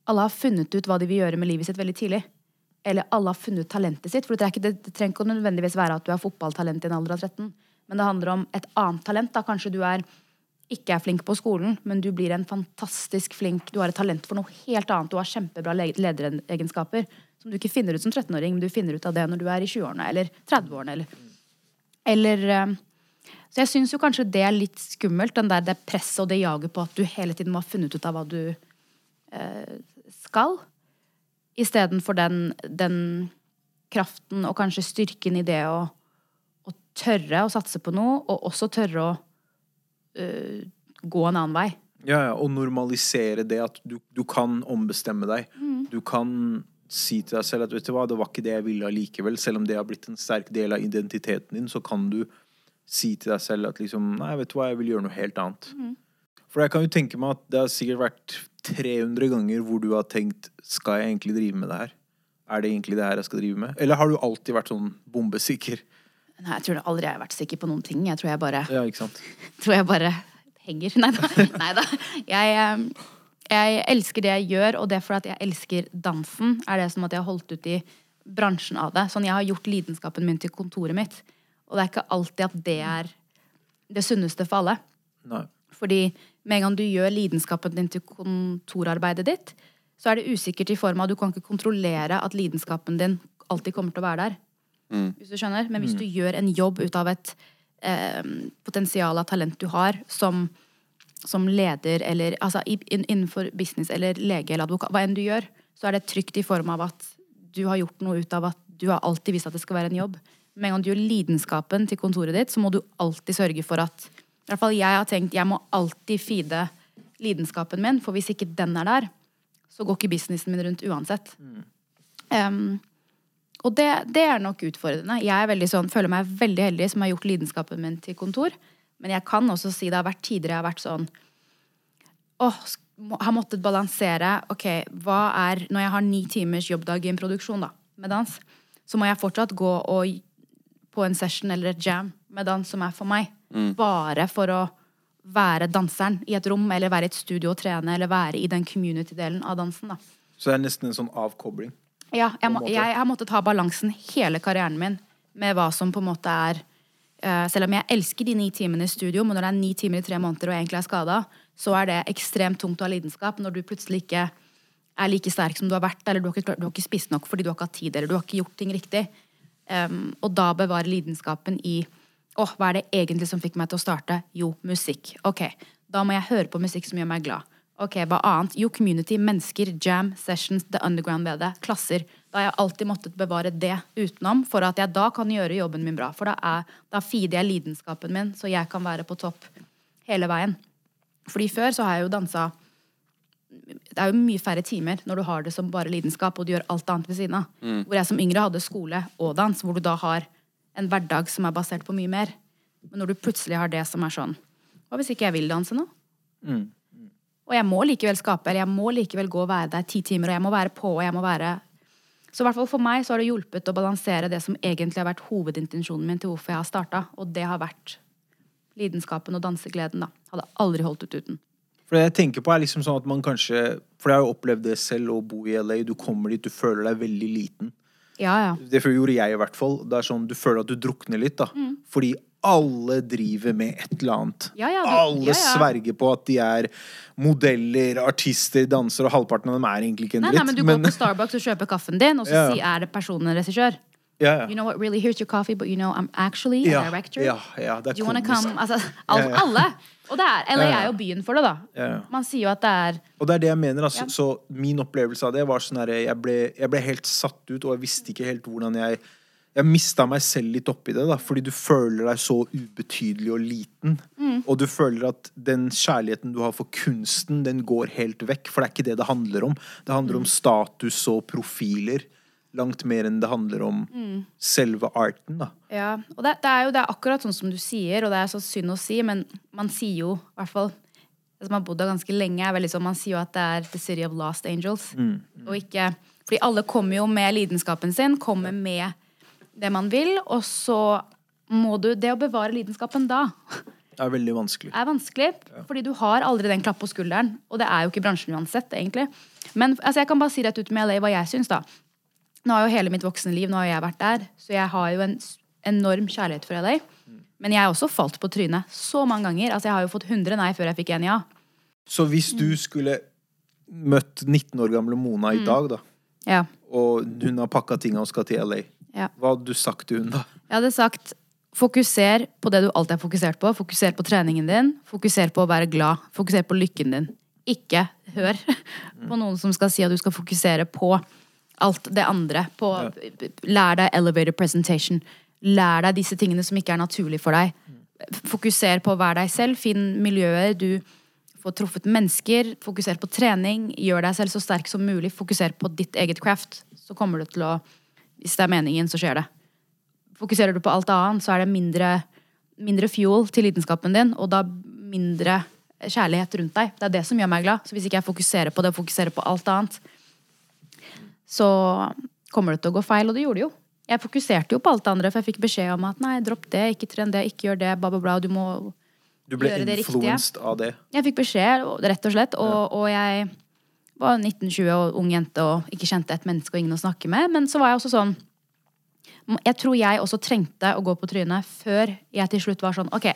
Alle har funnet ut hva de vil gjøre med livet sitt veldig tidlig. Eller alle har funnet ut talentet sitt. For det, ikke, det trenger ikke nødvendigvis være at du har fotballtalent i en alder av 13. Men det handler om et annet talent. da Kanskje du er ikke er flink på skolen, men du blir en fantastisk flink Du har et talent for noe helt annet. Du har kjempebra lederegenskaper som du ikke finner ut som 13-åring, men du finner ut av det når du er i 20-årene eller 30-årene. Eller, eller eh, Så jeg syns jo kanskje det er litt skummelt, den der, det presset og det jaget på at du hele tiden må ha funnet ut av hva du eh, skal. Istedenfor den, den kraften og kanskje styrken i det å, å tørre å satse på noe, og også tørre å uh, gå en annen vei. Ja, ja, og normalisere det at du, du kan ombestemme deg. Du kan si til deg selv at vet du hva, det var ikke det jeg ville allikevel. Selv om det har blitt en sterk del av identiteten din, så kan du si til deg selv at liksom Nei, vet du hva, jeg vil gjøre noe helt annet. For jeg kan jo tenke meg at det har sikkert vært 300 ganger hvor du har tenkt Skal jeg egentlig drive med det her? Er det egentlig det her jeg skal drive med? Eller har du alltid vært sånn bombesikker? Nei, jeg tror aldri jeg har vært sikker på noen ting. Jeg tror jeg bare Ja, tror jeg bare henger. Nei da. Jeg, eh, jeg elsker det jeg gjør, og det er fordi at jeg elsker dansen, er det som at jeg har holdt ut i bransjen av det. Sånn, Jeg har gjort lidenskapen min til kontoret mitt. Og det er ikke alltid at det er det sunneste for alle. Nei. Fordi med en gang du gjør lidenskapen din til kontorarbeidet ditt, så er det usikkert i form av at du kan ikke kontrollere at lidenskapen din alltid kommer til å være der. Hvis du skjønner? Men hvis du gjør en jobb ut av et eh, potensial av talent du har, som, som leder eller altså innenfor business eller lege eller advokat, hva enn du gjør, så er det trygt i form av at du har gjort noe ut av at du har alltid visst at det skal være en jobb. Med en gang du gjør lidenskapen til kontoret ditt, så må du alltid sørge for at I hvert fall jeg har tenkt jeg må alltid feede lidenskapen min, for hvis ikke den er der, så går ikke businessen min rundt uansett. Um, og det, det er nok utfordrende. Jeg veldig sånn, føler meg veldig heldig som har gjort lidenskapen min til kontor. Men jeg kan også si det har vært tider jeg har vært sånn Åh, må- har måttet balansere Ok, hva er Når jeg har ni timers jobbdag i en produksjon da, med dans, så må jeg fortsatt gå og på en session eller et jam med dans som er for meg. Bare for å være danseren i et rom, eller være i et studio og trene, eller være i den community-delen av dansen. da. Så det er nesten en sånn avkobling. Ja, jeg, må, jeg har måttet ha balansen hele karrieren min med hva som på en måte er Selv om jeg elsker de ni timene i studio, men når det er ni timer i tre måneder og jeg egentlig er skada, så er det ekstremt tungt å ha lidenskap når du plutselig ikke er like sterk som du har vært, eller du har ikke, du har ikke spist nok fordi du har ikke hatt tid, eller du har ikke gjort ting riktig. Um, og da bevare lidenskapen i Åh, hva er det egentlig som fikk meg til å starte? Jo, musikk. Ok, da må jeg høre på musikk som gjør meg glad. Ok, hva annet? Jo, community, mennesker, jam, sessions, the underground ved klasser. Da har jeg alltid måttet bevare det utenom, for at jeg da kan gjøre jobben min bra. For da, er, da feeder jeg lidenskapen min, så jeg kan være på topp hele veien. Fordi før så har jeg jo dansa det er jo mye færre timer når du har det som bare lidenskap og du gjør alt annet ved siden av. Hvor jeg som yngre hadde skole og dans, hvor du da har en hverdag som er basert på mye mer. Men når du plutselig har det som er sånn Hva hvis ikke jeg vil danse nå? Og jeg må likevel skape, eller jeg må likevel gå og være der ti timer, og jeg må være på, og jeg må være Så i hvert fall for meg så har det hjulpet å balansere det som egentlig har vært hovedintensjonen min til hvorfor jeg har starta, og det har vært lidenskapen og dansegleden, da. Hadde aldri holdt ut uten. For det jeg tenker på er liksom sånn at man kanskje For jeg har jo opplevd det selv å bo i LA. Du kommer dit, du føler deg veldig liten. Ja, ja. Det gjorde jeg i hvert fall. Det er sånn, Du føler at du drukner litt. da Fordi alle driver med et eller annet. Ja, ja, du- alle ja, sverger på at de er modeller, artister, dansere, og halvparten av dem er egentlig ikke en dritt. nei, men du går på Starbucks og kjøper kaffen din, og så sier er det personen en regissør. ja, ja. You know what, really, here's your coffee, but you know, I'm actually a director. ja, ja, det Do er you wanna komisk. come? Altså, alt, alle. Og det er, LA er jo byen for det, da. Ja, ja. Man sier jo at det er Og det er det jeg mener. Altså. Så min opplevelse av det var sånn herre jeg, jeg ble helt satt ut, og jeg visste ikke helt hvordan jeg Jeg mista meg selv litt oppi det, da, fordi du føler deg så ubetydelig og liten. Mm. Og du føler at den kjærligheten du har for kunsten, den går helt vekk. For det er ikke det det handler om. Det handler Mm. om status og profiler. Langt mer enn det handler om Mm. selve arten, da. Ja, og det, det er jo det er akkurat sånn som du sier, og det er så synd å si, men man sier jo, i hvert fall Det som har bodd der ganske lenge, er veldig sånn, man sier jo at det er the city of lost angels. Og ikke, fordi alle kommer jo med lidenskapen sin, kommer med det man vil, og så må du, det å bevare lidenskapen da, Det er veldig vanskelig. er vanskelig, fordi du har aldri den klapp på skulderen, og det er jo ikke bransjen uansett, egentlig. Men altså, jeg kan bare si rett ut med LA hva jeg syns, da. Nå har jo hele mitt voksne liv, nå har jeg vært der, så jeg har jo en enorm kjærlighet for LA. Men jeg har også falt på trynet så mange ganger. Altså, jeg har jo fått 100 nei før jeg fikk en ja. Så hvis du skulle møtt 19 år gamle Mona Mm. i dag, da, Ja. og hun har pakka tinga og skal til LA, ja. hva hadde du sagt til hun da? Jeg hadde sagt fokuser på det du alltid har fokusert på. Fokuser på treningen din. Fokuser på å være glad. Fokuser på lykken din. Ikke hør på noen som skal si at du skal fokusere på alt det andre. På, Lær deg elevator presentation. Lær deg disse tingene som ikke er naturlig for deg. Fokuser på å være deg selv. Finn miljøer du får truffet mennesker. Fokuser på trening. Gjør deg selv så sterk som mulig. Fokuser på ditt eget craft. Så kommer du til å Hvis det er meningen, så skjer det. Fokuserer du på alt annet, så er det mindre, mindre fuel til lidenskapen din, og da mindre kjærlighet rundt deg. Det er det som gjør meg glad. Så hvis ikke jeg fokuserer på det, og fokuserer på alt annet, så kommer det til å gå feil, og det gjorde det jo. Jeg fokuserte jo på alt det andre, for jeg fikk beskjed om at nei, dropp det, ikke tren det, ikke gjør det, bla, bla, bla, du må Du ble Gjøre det riktige. influenced av det. Jeg fikk beskjed, rett og slett, og, og jeg var 19-20 og ung jente og ikke kjente et menneske og ingen å snakke med. Men så var jeg også sånn Jeg tror jeg også trengte å gå på trynet før jeg til slutt var sånn Ok,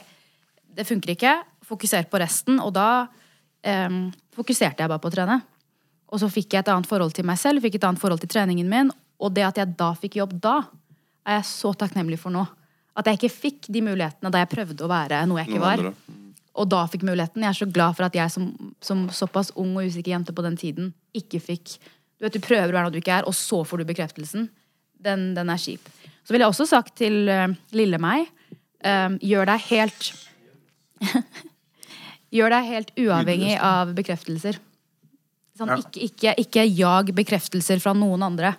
det funker ikke. Fokuser på resten. Og da um, fokuserte jeg bare på å trene. Og så fikk jeg et annet forhold til meg selv, fikk et annet forhold til treningen min. Og det at jeg da fikk jobb da, er jeg så takknemlig for nå. At jeg ikke fikk de mulighetene da jeg prøvde å være noe jeg ikke var andre. Og da fikk muligheten. Jeg er så glad for at jeg som, som såpass ung og usikker jente på den tiden ikke fikk Du vet, du prøver å være noe du ikke er, og så får du bekreftelsen. Den, den er kjip. Så ville jeg også sagt til uh, lille meg eh, Gjør deg helt Gjør deg helt uavhengig av bekreftelser. Sånn, Ja. ikke, ikke, ikke jag bekreftelser fra noen andre.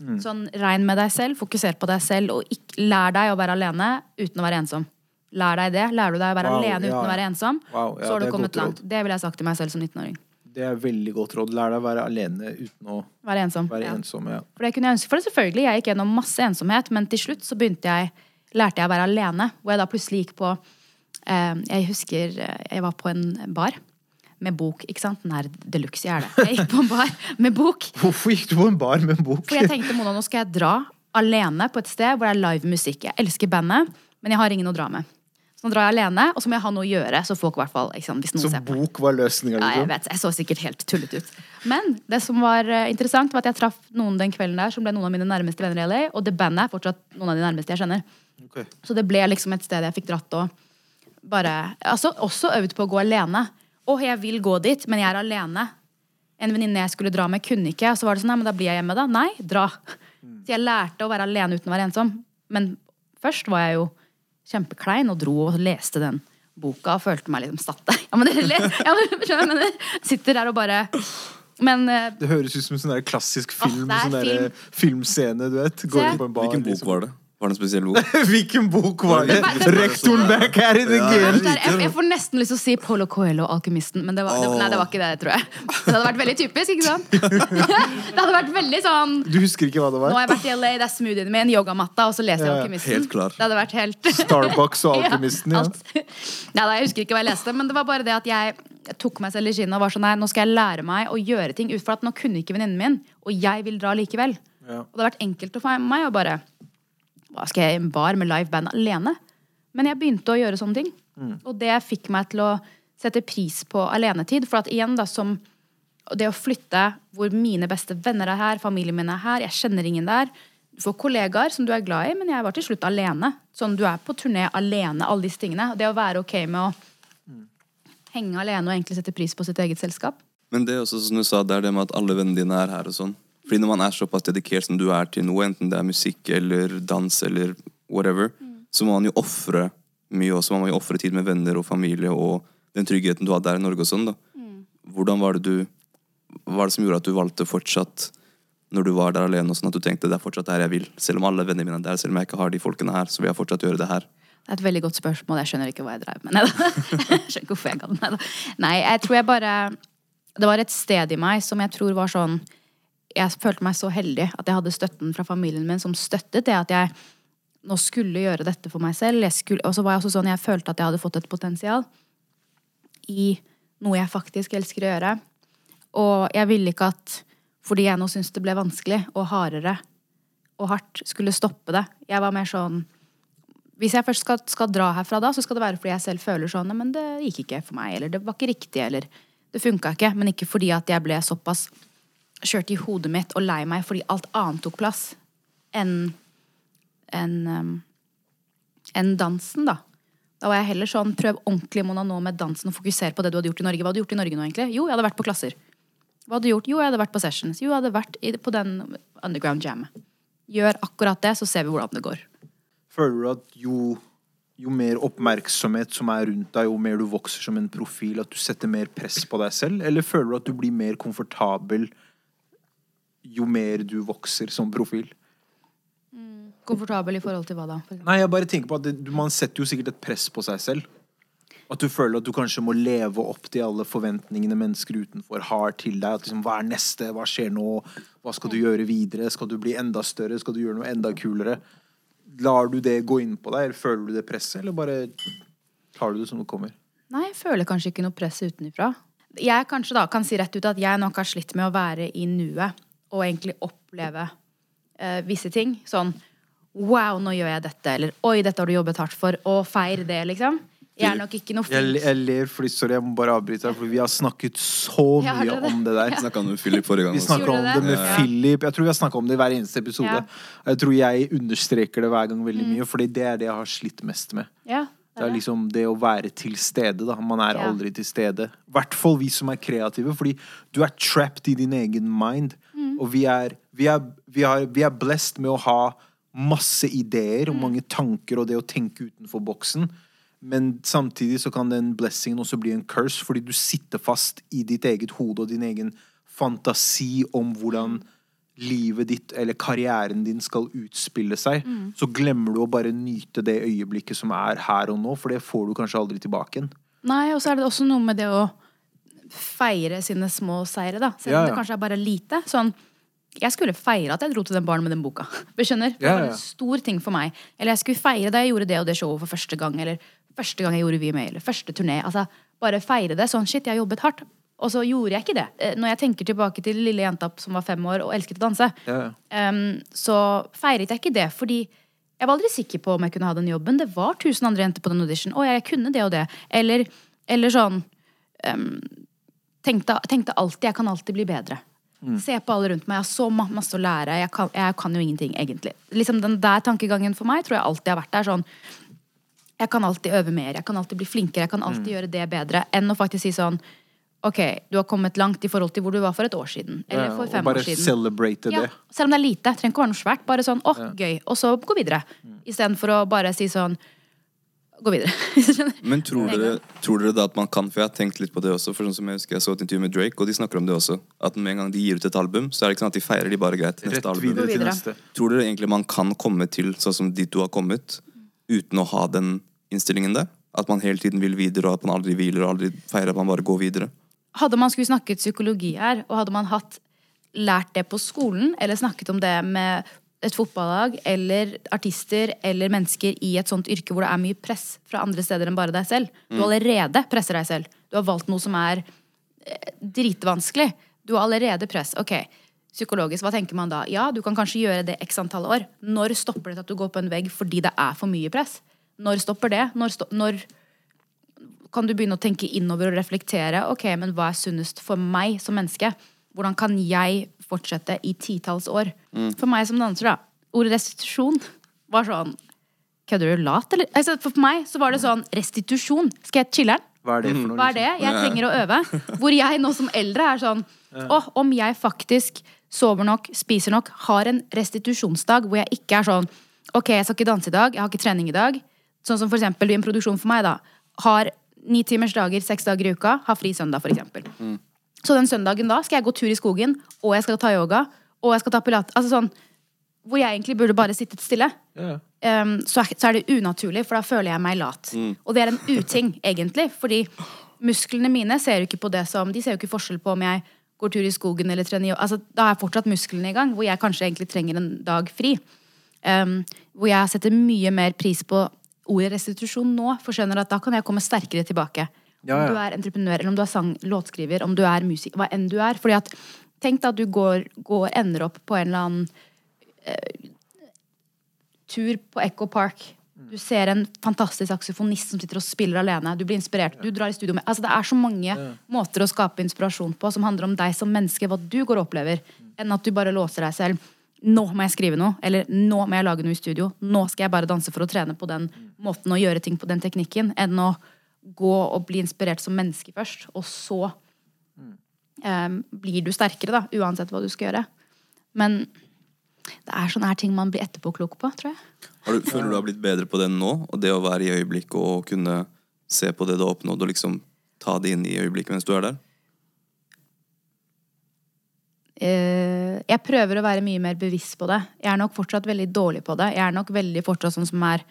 Mm. Sånn, Regn med deg selv, fokuser på deg selv, og ikke, lær deg å være alene uten å være ensom. Lær deg det. Lærer du deg å være Wow, alene uten ja. å være ensom, Wow, ja, så har du kommet langt. Det ville jeg sagt til meg selv som 19-åring. Det er veldig godt råd. Lær deg å være alene uten å Være ensom. være Ja. ensom. Ja. For det kunne jeg ønske. For det selvfølgelig, jeg gikk gjennom masse ensomhet, men til slutt så begynte jeg lærte jeg å være alene. Hvor jeg da plutselig gikk på eh, Jeg husker eh, jeg var på en bar med bok. ikke sant? Her de luxe jeg er det. Jeg gikk på en bar med bok. Hvorfor gikk du på en bar med en bok? For jeg tenkte Mona, nå skal jeg dra alene på et sted hvor det er live musikk. Jeg elsker bandet, men jeg har ingen å dra med. Så nå drar jeg alene, og så må jeg ha noe å gjøre. Så folk i hvert fall, liksom, hvis noen Så ser på bok var løsninga, Ja, jeg liksom? vet, jeg så sikkert helt tullet ut. Men det som var eh, interessant, var at jeg traff noen den kvelden der som ble noen av mine nærmeste venner i LA. Og det bandet er fortsatt noen av de nærmeste jeg kjenner. Okay. Så det ble liksom et sted jeg fikk dratt og bare altså, Også øvd på å gå alene. Å, jeg vil gå dit, men jeg er alene. En venninne jeg skulle dra med, kunne ikke. Og så var det sånn, nei, men da blir jeg hjemme, da. Nei, dra. Så jeg lærte å være alene uten å være ensom. Men først var jeg jo kjempeklein og dro og leste den boka og følte meg liksom satt der. Ja, men dere ler. Ja, men, skjønner men jeg sitter der og bare Men eh, Det høres ut som en sånn klassisk film. Å, sånn der film. filmscene, du vet. Går inn på en bar. Hvilken bok liksom. var det? Var det en spesiell bok? Hvilken bok var det? Rektoren back her i the Ja. game! jeg, jeg får nesten lyst til å si Polo Coelho og Alkymisten, men det var, det, nei, det var ikke det, tror jeg. Det hadde vært veldig typisk, ikke sant? Det hadde vært veldig sånn Du husker ikke hva det var? Nå har jeg vært i LA, det er smoothien min, yogamatta, og så leser jeg Ja, Alkymisten. helt klar. Det hadde vært helt Starbucks og Alkymisten, ja. ja. Nei, da, jeg husker ikke hva jeg leste, men det var bare det at jeg tok meg selv i kinnet og var sånn Nei, nå skal jeg lære meg å gjøre ting ut fra at nå kunne ikke venninnen min, og jeg vil dra likevel. Ja. Og det har vært enkelt for meg å bare Hva skal jeg i en bar med live band alene? Men jeg begynte å gjøre sånne ting. Og det fikk meg til å sette pris på alenetid. For at igjen, da, som det å flytte hvor mine beste venner er her, familien min er her, jeg kjenner ingen der. Du får kollegaer som du er glad i, men jeg var til slutt alene. Sånn, du er på turné alene, alle disse tingene. Og det å være ok med å henge alene og egentlig sette pris på sitt eget selskap. Men det er også som du sa, det er det med at alle vennene dine er her og sånn. Fordi når man er såpass dedikert som du er til noe, enten det er musikk eller dans eller whatever, så må man jo ofre mye også. Man må jo ofre tid med venner og familie og den tryggheten du hadde der i Norge og sånn, da. Hvordan var det du Hva var det som gjorde at du valgte fortsatt når du var der alene og sånn at du tenkte det er fortsatt der jeg vil, selv om alle vennene mine er der, selv om jeg ikke har de folkene her, så vil jeg fortsatt gjøre det her. Det er et veldig godt spørsmål. Jeg skjønner ikke hva jeg drev med. Neida. Jeg skjønner ikke hvorfor jeg ga den. Neida. Nei, jeg tror jeg bare Det var et sted i meg som jeg tror var sånn Jeg følte meg så heldig at jeg hadde støtten fra familien min som støttet det at jeg nå skulle gjøre dette for meg selv. Skulle, og så var jeg også sånn jeg følte at jeg hadde fått et potensial i noe jeg faktisk elsker å gjøre. Og jeg ville ikke at fordi jeg nå syntes det ble vanskelig og hardere og hardt, skulle stoppe det. Jeg var mer sånn hvis jeg først skal, skal dra herfra da, så skal det være fordi jeg selv føler sånn Men det gikk ikke for meg, eller det var ikke riktig, eller det funka ikke. Men ikke fordi at jeg ble såpass kjørt i hodet mitt og lei meg fordi alt annet tok plass enn enn um, en dansen, da. Da var jeg heller sånn prøv ordentlig Mona nå med dansen og fokusere på det du hadde gjort i Norge. Hva hadde du gjort i Norge nå, egentlig? Jo, jeg hadde vært på klasser. Hva hadde du gjort? Jo, jeg hadde vært på sessions. Jo, jeg hadde vært i, på den underground jammet. Gjør akkurat det, så ser vi hvordan det går. Føler du at jo, jo mer oppmerksomhet som er rundt deg, jo mer du vokser som en profil, at du setter mer press på deg selv? Eller føler du at du blir mer komfortabel jo mer du vokser som profil? Komfortabel i forhold til hva da? Nei, jeg bare tenker på at det, Man setter jo sikkert et press på seg selv. At du føler at du kanskje må leve opp til alle forventningene mennesker utenfor har til deg. At liksom, Hva er neste? Hva skjer nå? Hva skal du gjøre videre? Skal du bli enda større? Skal du gjøre noe enda kulere? Lar du det gå inn på deg, eller føler du det presset, eller bare tar du det som det kommer? Nei, jeg føler kanskje ikke noe press utenfra. Jeg kanskje da kan si rett ut at jeg nok har slitt med å være i nuet og egentlig oppleve eh, visse ting. Sånn Wow, nå gjør jeg dette. Eller Oi, dette har du jobbet hardt for. Og feir det, liksom. Jeg er nok ikke noe Jeg, flink. jeg ler fordi Sorry, jeg må bare avbryte deg, for vi har snakket så mye det? om det der. Ja. snakka med Philip forrige gang. Vi snakka om det? det med Ja. Philip. Jeg tror vi har snakka om det i hver eneste episode. Ja. Jeg tror jeg understreker det hver gang veldig Mm. mye, Fordi det er det jeg har slitt mest med. Ja, Det er liksom det å være til stede. da Man er Ja. aldri til stede. I hvert fall vi som er kreative, fordi du er trapped i din egen mind. Mm. Og vi er, vi, er, vi, er, vi er blessed med å ha masse ideer og Mm. mange tanker og det å tenke utenfor boksen. Men samtidig så kan den blessingen også bli en curse, fordi du sitter fast i ditt eget hode og din egen fantasi om hvordan livet ditt eller karrieren din skal utspille seg. Så glemmer du å bare nyte det øyeblikket som er her og nå, for det får du kanskje aldri tilbake igjen. Nei, og så er det også noe med det å feire sine små seire, da. Selv Ja, om ja. det kanskje er bare lite. Sånn jeg skulle feire at jeg dro til den baren med den boka. Du skjønner? Det var en stor ting for meg. Eller jeg skulle feire da jeg gjorde det og det showet for første gang. Eller første gang jeg gjorde VMA, eller første turné. Altså, bare feire det. Sånn, shit, jeg har jobbet hardt. Og så gjorde jeg ikke det. Eh, Når jeg tenker tilbake til lille jenta som var fem år og elsket å danse, Ja, ja. så feiret jeg ikke det. Fordi jeg var aldri sikker på om jeg kunne ha den jobben. Det var tusen andre jenter på den audition. Å, jeg kunne det og det. Eller, eller sånn um, tenkte, tenkte alltid jeg kan alltid bli bedre. Se på alle rundt meg. Jeg har så ma- masse å lære. Jeg kan, jeg kan jo ingenting, egentlig. Liksom Den der tankegangen for meg tror jeg alltid har vært der. sånn Jeg kan alltid øve mer, jeg kan alltid bli flinkere, jeg kan alltid gjøre det bedre. Enn å faktisk si sånn Ok, du har kommet langt i forhold til hvor du var for et år siden. Eller for fem ja, år siden. celebrate Ja, det. selv om det er lite. Trenger ikke å være noe svært. Bare sånn, åh, gøy. Og så gå videre. Istedenfor å bare si sånn Gå videre. Hvis du skjønner? Men tror dere, tror dere da at man kan For jeg har tenkt litt på det også. For sånn som Jeg husker jeg så et intervju med Drake, og de snakker om det også. At med en gang de gir ut et album, så er det ikke sånn at de feirer de bare greit. Neste Rett album. videre til neste. Tror dere egentlig man kan komme til sånn som de to har kommet, uten å ha den innstillingen der? At man hele tiden vil videre, og at man aldri hviler og aldri feirer at man bare går videre? Hadde man skulle snakket psykologi her, og hadde man hatt lært det på skolen, eller snakket om det med et fotballag, eller artister, eller mennesker i et sånt yrke hvor det er mye press fra andre steder enn bare deg selv. Du allerede presser deg selv. Du har valgt noe som er eh, dritvanskelig. Du har allerede press. Ok, psykologisk, hva tenker man da? Ja, du kan kanskje gjøre det x antall år. Når stopper det at du går på en vegg fordi det er for mye press? Når stopper det? Når, sto når kan du begynne å tenke innover og reflektere. Ok, men hva er sunnest for meg som menneske? Hvordan kan jeg fortsette i titalls år? For meg som danser, da. Ordet restitusjon var sånn Kødder du lat, eller? Altså, for meg så var det sånn restitusjon. Skal jeg chiller'n? Hva er det for noe? Hva er det? Jeg trenger å øve. Hvor jeg nå som eldre er sånn Å, om jeg faktisk sover nok, spiser nok, har en restitusjonsdag hvor jeg ikke er sånn Ok, jeg skal ikke danse i dag, jeg har ikke trening i dag. Sånn som for eksempel i en produksjon for meg, da. Har ni timers dager, seks dager i uka, har fri søndag, for eksempel. Så den søndagen da skal jeg gå tur i skogen, og jeg skal ta yoga, og jeg skal ta pilates. Altså sånn hvor jeg egentlig burde bare sittet stille. Ja. Um, så, er, så er det unaturlig, for da føler jeg meg lat. Og det er en uting, egentlig. Fordi musklene mine ser jo ikke på det som De ser jo ikke forskjell på om jeg går tur i skogen eller trener yoga. Altså, da har jeg fortsatt musklene i gang, hvor jeg kanskje egentlig trenger en dag fri. Um, hvor jeg setter mye mer pris på ordet restitusjon nå, for skjønner at da kan jeg komme sterkere tilbake. Ja, ja. Om du er entreprenør, eller om du er sang, låtskriver, om du er musiker, hva enn du er. Fordi at, tenk deg at du går, går, ender opp på en eller annen tur på Echo Park. Du ser en fantastisk saksofonist som sitter og spiller alene. Du blir inspirert. Du drar i studio med Altså Det er så mange måter å skape inspirasjon på som handler om deg som menneske, hva du går og opplever, enn at du bare låser deg selv. Nå må jeg skrive noe, eller nå må jeg lage noe i studio. Nå skal jeg bare danse for å trene på den måten og gjøre ting på den teknikken, enn å gå og bli inspirert som menneske først, og så um, blir du sterkere, da, uansett hva du skal gjøre. Men det er sånne her ting man blir etterpåklok på, tror jeg. Har du, føler du har blitt bedre på det nå? Og det å være i øyeblikket og kunne se på det du har oppnådd, og liksom ta det inn i øyeblikket mens du er der? Eh, jeg prøver å være mye mer bevisst på det. Jeg er nok fortsatt veldig dårlig på det. Jeg er nok veldig fortsatt sånn som er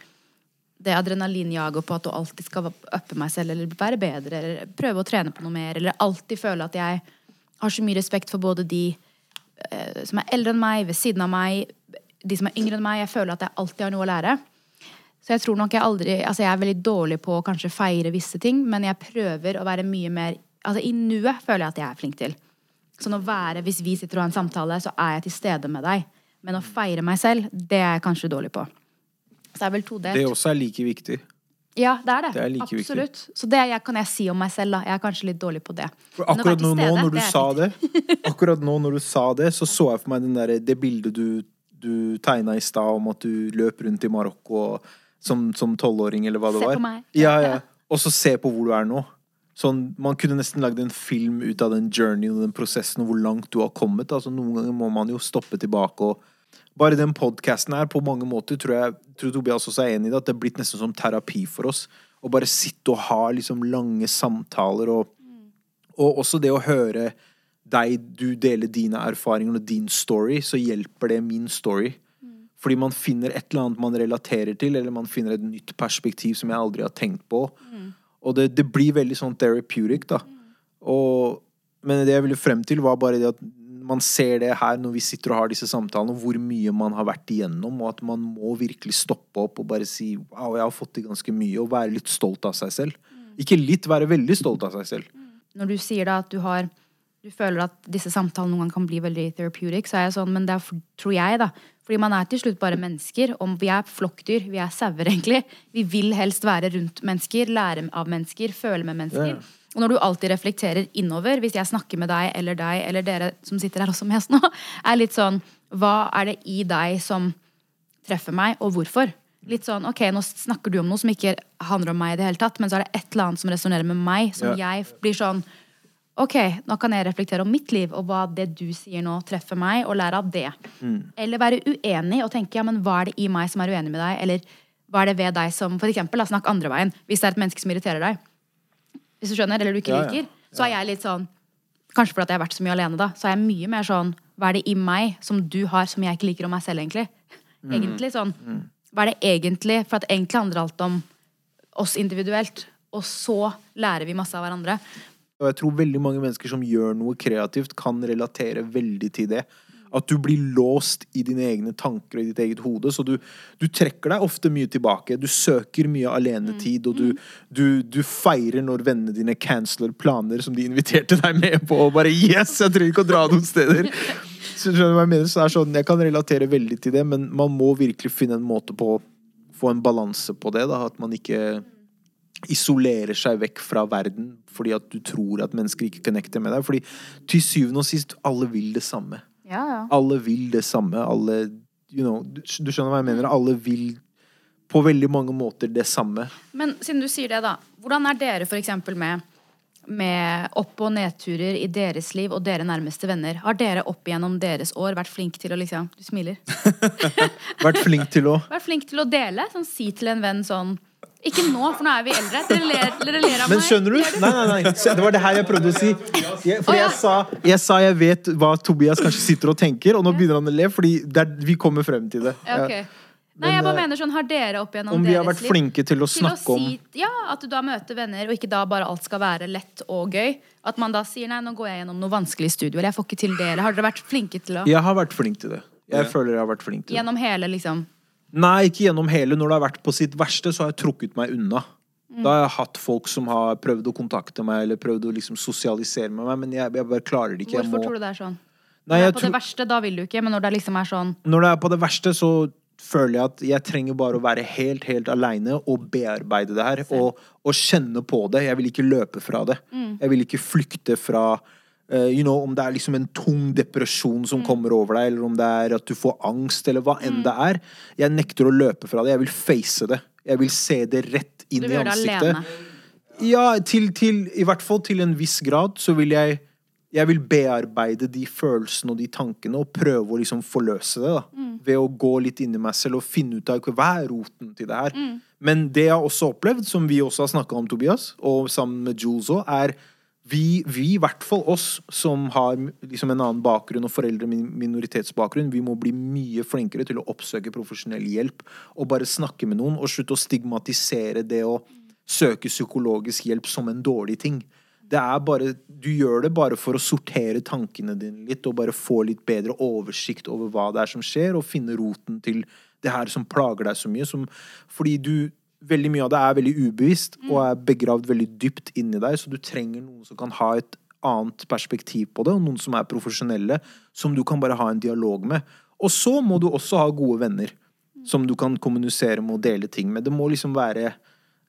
det adrenalinjaget på at du alltid skal uppe meg selv eller være bedre eller prøve å trene på noe mer eller alltid føle at jeg har så mye respekt for både de eh, som er eldre enn meg, ved siden av meg, de som er yngre enn meg. Jeg føler at jeg alltid har noe å lære. Så jeg tror nok jeg aldri Altså jeg er veldig dårlig på å kanskje feire visse ting, men jeg prøver å være mye mer Altså i nuet føler jeg at jeg er flink til. Sånn å være, Hvis vi sitter og har en samtale, så er jeg til stede med deg. Men å feire meg selv, det er jeg kanskje dårlig på. Det er vel todelt. Det også er like viktig. Ja, det er det. Det er like viktig. Absolutt. Så det jeg, kan jeg si om meg selv, da. Jeg er kanskje litt dårlig på det. For akkurat nå, stedet, når du sa det, akkurat nå når du sa det, så så jeg for meg den der, det bildet du, du tegna i stad om at du løp rundt i Marokko som som tolvåring, eller hva det Se var. på meg. Ja, ja. Og så se på hvor du er nå. Sånn, man kunne nesten lagd en film ut av den journeyen og den prosessen og hvor langt du har kommet. Altså, noen ganger må man jo stoppe tilbake og Bare den podkasten her, på mange måter, tror jeg tror Tobias også er enig i det, at det er blitt nesten som terapi for oss. Å bare sitte og ha liksom lange samtaler og og også det å høre deg, du deler dine erfaringer og din story, så hjelper det min story. Fordi man finner et eller annet man relaterer til, eller man finner et nytt perspektiv som jeg aldri har tenkt på. Og det, det blir veldig sånn therapeutic, da. Og, men det jeg ville frem til, var bare det at man ser det her når vi sitter og har disse samtalene, hvor mye man har vært igjennom, og at man må virkelig stoppe opp og bare si wow, jeg har fått til ganske mye, og være litt stolt av seg selv. Ikke litt, være veldig stolt av seg selv. Når du sier da at du har du føler at disse samtalene noen gang kan bli veldig therapeutic, så er jeg sånn, men det er, tror jeg, da. Fordi man er til slutt bare mennesker. Om vi er flokkdyr, vi er sauer, egentlig. Vi vil helst være rundt mennesker, lære av mennesker, føle med mennesker. Ja. Og når du alltid reflekterer innover, hvis jeg snakker med deg eller deg, eller dere som sitter her også med oss nå, er litt sånn Hva er det i deg som treffer meg, og hvorfor? Litt sånn, ok, Nå snakker du om noe som ikke handler om meg, i det hele tatt, men så er det et eller annet som resonnerer med meg, som Ja. jeg blir sånn Ok, nå kan jeg reflektere om mitt liv, og hva det du sier nå, treffer meg, og lære av det. Eller være uenig og tenke ja, men hva er det i meg som er uenig med deg, eller hva er det ved deg som For eksempel, da, snakk andre veien. Hvis det er et menneske som irriterer deg, hvis du skjønner, eller du ikke Ja, ja. liker, så er jeg litt sånn Kanskje fordi jeg har vært så mye alene, da. Så er jeg mye mer sånn Hva er det i meg som du har, som jeg ikke liker om meg selv, egentlig? Egentlig sånn Hva er det egentlig? For at egentlig handler alt om oss individuelt. Og så lærer vi masse av hverandre. Og jeg tror veldig mange mennesker som gjør noe kreativt, kan relatere veldig til det. At du blir låst i dine egne tanker og i ditt eget hode. Så du, du trekker deg ofte mye tilbake. Du søker mye alenetid, og du, du, du feirer når vennene dine canceler planer som de inviterte deg med på, og bare Yes! Jeg trenger ikke å dra noen steder. Så skjønner Jeg mener? Så sånn, jeg kan relatere veldig til det, men man må virkelig finne en måte på å få en balanse på det. Da, at man ikke isolerer seg vekk fra verden fordi at du tror at mennesker ikke connecter med deg. Fordi til syvende og sist, alle vil det samme. Ja, ja. Alle vil det samme. Alle you know, du, du skjønner hva jeg mener? Alle vil på veldig mange måter det samme. Men siden du sier det, da. Hvordan er dere for eksempel med, med opp- og nedturer i deres liv og dere nærmeste venner? Har dere opp igjennom deres år vært flink til å liksom Du smiler. Vært flink til å Vært flink til å dele? Sånn si til en venn sånn Ikke nå, for nå er vi eldre. Dere ler, dere ler av Men skjønner du? Nei, nei, nei. Det var det her jeg prøvde å si. Jeg, fordi jeg sa, jeg sa jeg vet hva Tobias kanskje sitter og tenker, og nå begynner han å le, fordi det vi kommer frem til det. Ja. Nei, jeg bare eh, mener sånn, Har dere opp igjennom Om vi har vært liv flinke til å til å snakke om Ja, At du da møter venner, og ikke da bare alt skal være lett og gøy. At man da sier nei, nå går jeg gjennom noe vanskelig i studio, eller jeg får ikke til det. Eller har dere vært flinke til å Jeg har vært flink til det. Jeg Ja. føler jeg har vært flink til det. Gjennom hele, liksom Nei, ikke gjennom hele. Når det har vært på sitt verste, så har jeg trukket meg unna. Mm. Da har jeg hatt folk som har prøvd å kontakte meg eller prøvd å liksom sosialisere med meg, men jeg, jeg bare klarer det ikke. Hvorfor må... tror du det er sånn? Nei, Når det er på tror... det verste, da vil du ikke, men når det liksom er sånn Når det er på det verste, så føler jeg at jeg trenger bare å være helt, helt aleine og bearbeide det her. Og, og kjenne på det. Jeg vil ikke løpe fra det. Mm. Jeg vil ikke flykte fra eh, you know, Om det er liksom en tung depresjon Mm. som kommer over deg, eller om det er at du får angst, eller hva enn det er. Jeg nekter å løpe fra det. Jeg vil face det. Jeg vil se det rett inn i ansiktet. alene. Ja, til, til, i hvert fall til en viss grad så vil jeg jeg vil bearbeide de følelsene og de tankene og prøve å liksom forløse det. da. Mm. Ved å gå litt inn i meg selv og finne ut av hva er roten til det her. Mm. Men det jeg har også opplevd, som vi også har snakka om, Tobias, og sammen med Jules òg, er vi, i hvert fall oss som har liksom en annen bakgrunn og foreldre med minoritetsbakgrunn, vi må bli mye flinkere til å oppsøke profesjonell hjelp og bare snakke med noen, og slutte å stigmatisere det å søke psykologisk hjelp som en dårlig ting. Det er bare, du gjør det bare for å sortere tankene dine litt og bare få litt bedre oversikt over hva det er som skjer, og finne roten til det her som plager deg så mye. Som, fordi du Veldig mye av det er veldig ubevisst og er begravd veldig dypt inni deg, så du trenger noen som kan ha et annet perspektiv på det, og noen som er profesjonelle, som du kan bare ha en dialog med. Og så må du også ha gode venner som du kan kommunisere med og dele ting med. Det må liksom være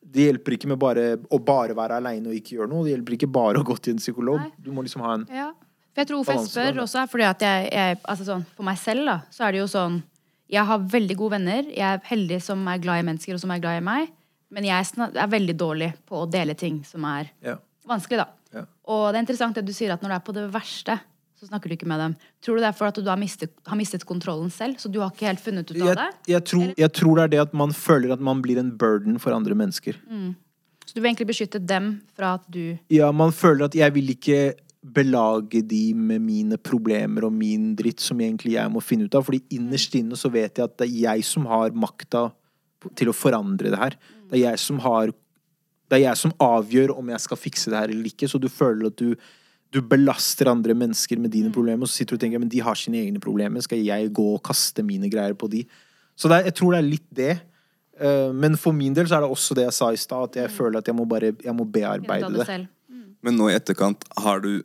det hjelper ikke med bare å bare være aleine og ikke gjøre noe. Det hjelper ikke bare å gå til en psykolog. Nei. Du må liksom ha en Ja. For jeg tror hvorfor jeg spør også, er fordi at jeg, jeg altså sånn, For meg selv, da, så er det jo sånn Jeg har veldig gode venner. Jeg er heldig som er glad i mennesker, og som er glad i meg. Men jeg er veldig dårlig på å dele ting som er ja. vanskelig, da. Ja. Og det er interessant det du sier at når du er på det verste, så snakker du ikke med dem. Tror du det er for at du har mistet, har mistet kontrollen selv, så du har ikke helt funnet ut av jeg, det? jeg, tror, jeg tror det er det at man føler at man blir en burden for andre mennesker. Så du vil egentlig beskytte dem fra at du Ja, man føler at jeg vil ikke belage de med mine problemer og min dritt som egentlig jeg må finne ut av. Fordi innerst inne så vet jeg at det er jeg som har makta til å forandre det her. Det er jeg som har Det er jeg som avgjør om jeg skal fikse det her eller ikke. Så du føler at du, du belaster andre mennesker med dine problemer, og så sitter du og tenker men de har sine egne problemer. Skal jeg gå og kaste mine greier på de? Så det er, jeg tror det er litt det. Eh, Men for min del så er det også det jeg sa i stad, at jeg føler at jeg må bare jeg må bearbeide det det. Men nå i etterkant, har du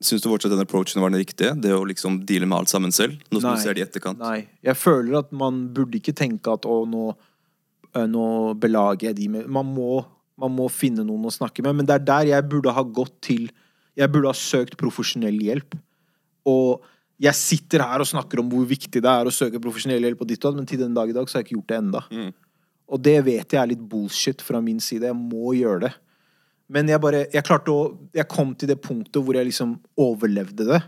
Syns du fortsatt den approachen var den riktige? Det å liksom deale med alt sammen selv? Nå som du ser det i etterkant? Nei. Jeg føler at man burde ikke tenke at å, nå, eh, nå belager jeg de med man må, man må finne noen å snakke med. Men det er der jeg burde ha gått til Jeg burde ha søkt profesjonell hjelp. Og jeg sitter her og snakker om hvor viktig det er å søke profesjonell hjelp, og ditt og ditt men til den dag i dag så har jeg ikke gjort det enda. Mm. Og det vet jeg er litt bullshit fra min side. Jeg må gjøre det. Men jeg bare Jeg klarte å Jeg kom til det punktet hvor jeg liksom overlevde det.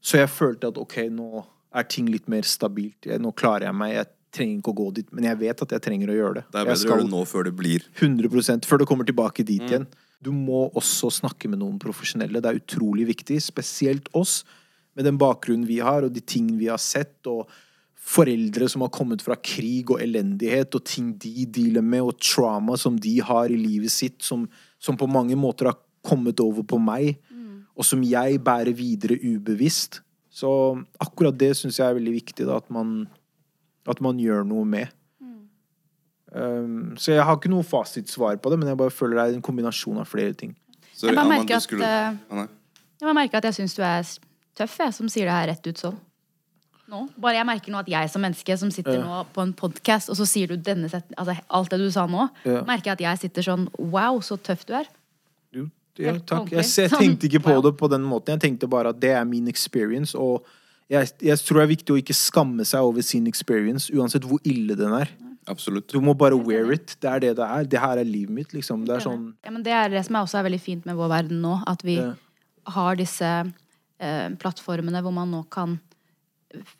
Så jeg følte at ok, nå er ting litt mer stabilt. Jeg, nå klarer jeg meg. Jeg trenger ikke å gå dit. Men jeg vet at jeg trenger å gjøre det. Det er bedre å gjøre det nå før det blir 100% før du kommer tilbake dit igjen. Du må også snakke med noen profesjonelle. Det er utrolig viktig. Spesielt oss, med den bakgrunnen vi har, og de tingene vi har sett. og Foreldre som har kommet fra krig og elendighet, og ting de dealer med, og trauma som de har i livet sitt, som, som på mange måter har kommet over på meg, og som jeg bærer videre ubevisst. Så akkurat det syns jeg er veldig viktig, da, at man, at man gjør noe med. Um, så jeg har ikke noe fasitsvar på det, men jeg bare føler det er en kombinasjon av flere ting. Sorry, Jeg bare merker at, skulle- eh, Ah. Jeg bare merker at jeg syns du er tøff, jeg, som sier det her rett ut sånn. Nå. Bare jeg merker nå at jeg som menneske som sitter Ja. nå på en podkast, og så sier du denne set altså alt det du sa nå, Ja. merker jeg at jeg sitter sånn Wow, så tøff du er. Jo, ja, takk. Jeg, jeg Sånn, tenkte ikke på det på den måten. Jeg tenkte bare at det er min experience, og jeg, jeg tror det er viktig å ikke skamme seg over sin experience, uansett hvor ille den er. Absolutt. Du må bare wear it. Det er det det er. Det her er livet mitt, liksom. Det er sånn Ja, men det er det som er også er veldig fint med vår verden nå, at vi Ja. har disse eh, plattformene hvor man nå kan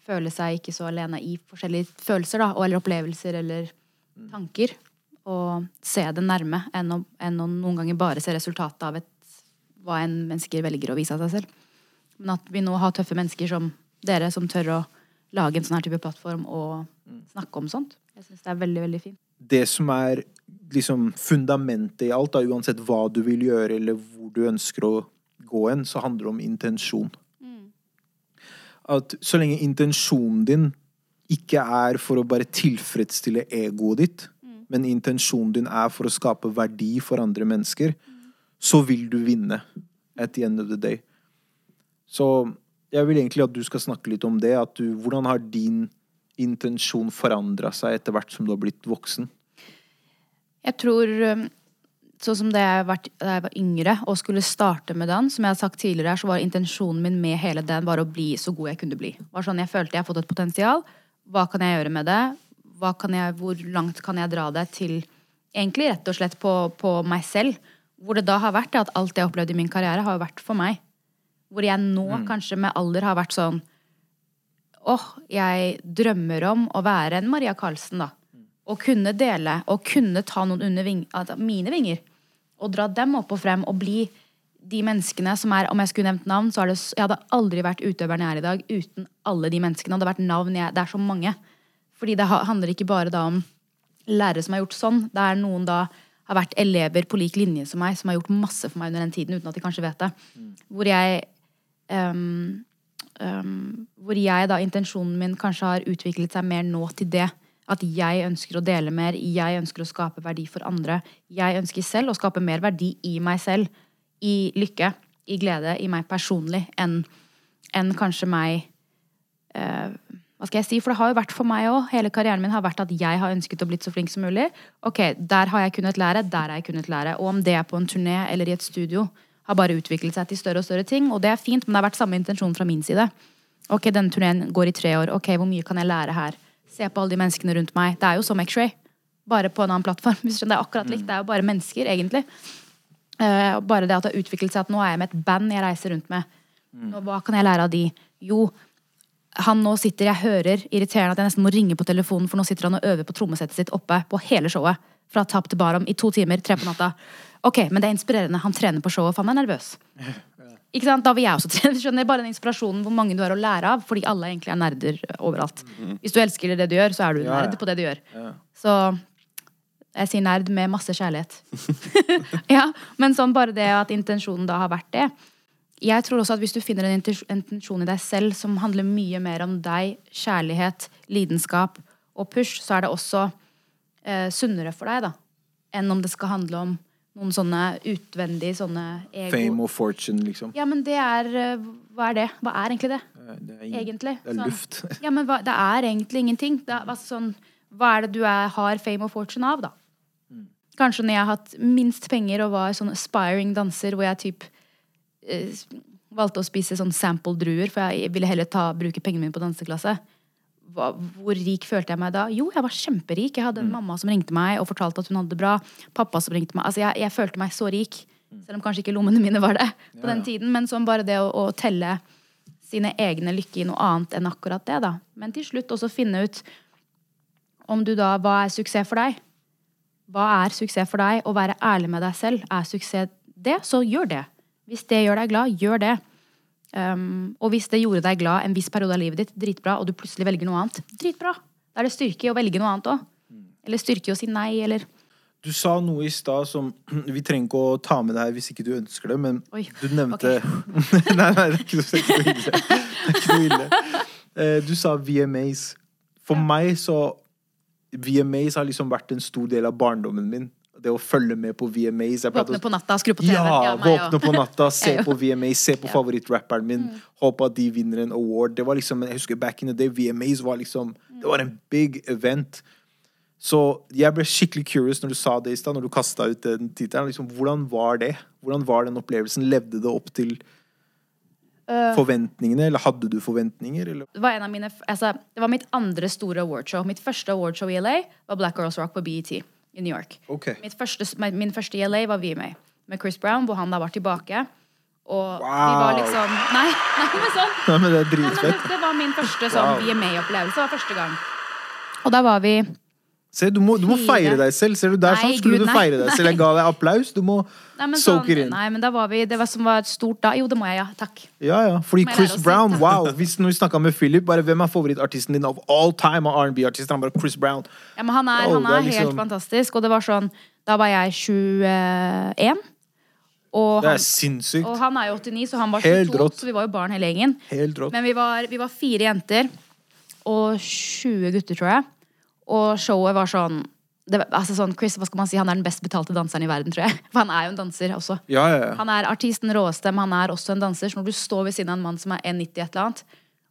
føle seg ikke så alene i forskjellige følelser, da, eller opplevelser eller tanker. Og se det nærme, enn å, enn å noen ganger bare se resultatet av et, hva en mennesker velger å vise av seg selv. Men at vi nå har tøffe mennesker som dere, som tør å lage en sånn her type plattform og snakke om sånt. Jeg syns det er veldig, veldig fint. Det som er liksom fundamentet i alt, da, uansett hva du vil gjøre, eller hvor du ønsker å gå hen, så handler det om intensjon. At så lenge intensjonen din ikke er for å bare tilfredsstille egoet ditt, men intensjonen din er for å skape verdi for andre mennesker, så vil du vinne at the end of the day. Så jeg vil egentlig at du skal snakke litt om det. At du, hvordan har din intensjon forandra seg etter hvert som du har blitt voksen? Jeg tror Sånn som da jeg, jeg var yngre og skulle starte med den, som jeg har sagt tidligere, så var intensjonen min med hele den var å bli så god jeg kunne bli. Var sånn, Jeg følte jeg har fått et potensial. Hva kan jeg gjøre med det? Jeg, hvor langt kan jeg dra det til Egentlig rett og slett på, på meg selv. Hvor det da har vært at alt jeg har opplevd i min karriere, har vært for meg. Hvor jeg nå kanskje med alder har vært sånn Åh, jeg drømmer om å være en Maria Karlsen, da. Og kunne dele, og kunne ta noen under ving, mine vinger. Og dra dem opp og frem, og bli de menneskene som er Om jeg skulle nevnt navn, så det Jeg hadde aldri vært utøveren jeg er i dag uten alle de menneskene. Det hadde vært navn jeg Det er så mange. Fordi det handler ikke bare da om lærere som har gjort sånn. Det er noen da har vært elever på lik linje som meg, som har gjort masse for meg under den tiden, uten at de kanskje vet det. Hvor jeg um, um, Hvor jeg da, intensjonen min kanskje har utviklet seg mer nå til det. At jeg ønsker å dele mer, jeg ønsker å skape verdi for andre. Jeg ønsker selv å skape mer verdi i meg selv. I lykke, i glede, i meg personlig, enn en kanskje meg eh, hva skal jeg si? For det har jo vært for meg òg. Hele karrieren min har vært at jeg har ønsket å blitt så flink som mulig. Ok, Der har jeg kunnet lære, der har jeg kunnet lære. Og om det er på en turné eller i et studio, har bare utviklet seg til større og større ting. Og det er fint, men det har vært samme intensjon fra min side. Ok, denne turneen går i tre år. Ok, hvor mye kan jeg lære her? Se på alle de menneskene rundt meg. Det er jo som X-ray. Bare på en annen plattform. Det er akkurat likt. Det er jo bare mennesker, egentlig. Eh, bare det at det har utviklet seg at nå er jeg med et band jeg reiser rundt med. Og hva kan jeg lære av de? Jo, han nå sitter, jeg hører irriterende at jeg nesten må ringe på telefonen, for nå sitter han og øver på trommesettet sitt oppe på hele showet. Fra tap til barom i to timer, tre på natta. Ok, men det er inspirerende. Han trener på showet, for han er nervøs. Da vil jeg også trene. Skjønner bare den inspirasjonen hvor mange du har å lære av, fordi alle egentlig er nerder overalt. Hvis du elsker det du gjør, så er du ja. nerd på det du gjør. Ja. Så Jeg sier nerd med masse kjærlighet. ja, Men sånn bare det at intensjonen da har vært det. Jeg tror også at hvis du finner en intensjon i deg selv som handler mye mer om deg, kjærlighet, lidenskap og push, så er det også eh, sunnere for deg, da. Enn om det skal handle om noen sånne utvendige sånne ego... Fame og fortune, liksom. Ja, men det er eh, Hva er det? Hva er egentlig det? Eh, Det er, ingen- Egentlig. det er Sånn. luft. Ja, men hva, det er egentlig ingenting. Det er, altså, sånn, hva er det du er, har fame og fortune av, da? Kanskje når jeg har hatt minst penger og var sånn aspiring danser, hvor jeg typ eh, valgte å spise sånn sample-druer, for jeg ville heller ta, bruke pengene mine på danseklasse. Hva, hvor rik følte jeg meg da? Jo, jeg var kjemperik. Jeg hadde en mamma som ringte meg og fortalte at hun hadde det bra. Pappa som ringte meg. Altså, jeg, jeg følte meg så rik. Selv om kanskje ikke lommene mine var det på den tiden. Men sånn bare det å, å telle sine egne lykke i noe annet enn akkurat det. da. Men til slutt også finne ut om du da, hva er suksess for deg? Hva er suksess for deg? Å være ærlig med deg selv. Er suksess det, så gjør det. Hvis det gjør deg glad, gjør det. Um, og hvis det gjorde deg glad en viss periode av livet ditt, dritbra, og du plutselig velger noe annet, dritbra. Da er det styrke i å velge noe annet òg. Eller styrke i å si nei, eller Du sa noe i stad som Vi trenger ikke å ta med det her hvis ikke du ønsker det, men Oi, du nevnte Nei, nei, det er ikke noe, ille. Det er ikke noe ille. Eh, Du sa VMAs. For meg så VMAs har liksom vært en stor del av barndommen min. Det å følge med på VMAs. Å- våkne på natta, skru på TV. Ja, ja våkne på natta, se på VMAs, se på Ja. favorittrapperen min, håpe at de vinner en award. Det var liksom, Jeg husker back in the day, VMAs var liksom Det var en big event. Så jeg ble skikkelig curious når du sa det i stad, når du kasta ut den tittelen. Liksom, hvordan var det? Hvordan var den opplevelsen? Levde det opp til Øh. forventningene, eller hadde du forventninger? Eller? det var, en av mine, altså, det var mitt andre store awardshow. Mitt første awardshow i LA var Black Girls Rock på BET i New York. Okay. Første, min første i LA var VMA med Chris Brown, hvor han da var tilbake. Og vi var liksom Nei, nei men sånn. Nei, men det er dritfett. det var min første sånn Wow. VMA-opplevelse. Var første gang. Og da var vi Se, du må, du må feire deg selv. Ser du der Nei, sånn skulle Gud, du feire deg selv. Jeg ga deg applaus. Du må Nei, soak sånn, it in. nei, men da var vi Det var som var stort da. Jo, det må jeg, ja. Takk. Ja, ja. Fordi Chris Brown, si wow. Hvis når vi snakka med Philip, bare hvem er favorittartisten din av all time av R&B-artister? Han bare Chris Brown. Ja, men han er, Oh, han er, er liksom... helt fantastisk. Og det var sånn Da var jeg 21. Og Det han, er sinnssykt. og han er jo 89, så han var 22, så vi var jo barn hele gjengen. Men vi var, vi var fire jenter og 20 gutter, tror jeg. Og showet var sånn, det, altså sånn Chris hva skal man si, han er den best betalte danseren i verden, tror jeg. For han er jo en danser også. Ja, ja, ja. Han er artisten råeste, men han er også en danser. Så når du står ved siden av en mann som er 1,90 et eller annet,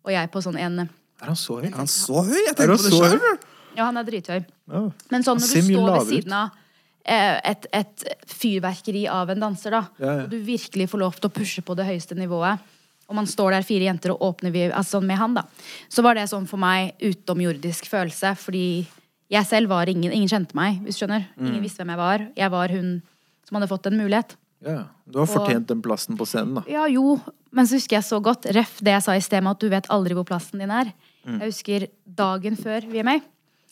og jeg på sånn en Er han så høy? Er han så høy? Jeg Er tenker på det sjøl. Ja, han er drithøy. Ja. Men sånn når du står ved siden av eh, et, et fyrverkeri av en danser, da, Ja, ja. og du virkelig får lov til å pushe på det høyeste nivået, og man står der fire jenter og åpner vi, altså sånn med han, da, så var det sånn for meg utomjordisk følelse, fordi jeg selv var ingen, ingen kjente meg, hvis du skjønner. Mm. Ingen visste hvem jeg var. Jeg var hun som hadde fått en mulighet. Ja, Du har fortjent den plassen på scenen, da. Ja, jo, men så husker jeg så godt Ref det jeg sa i sted med at du vet aldri hvor plassen din er. Mm. Jeg husker dagen før vi er med.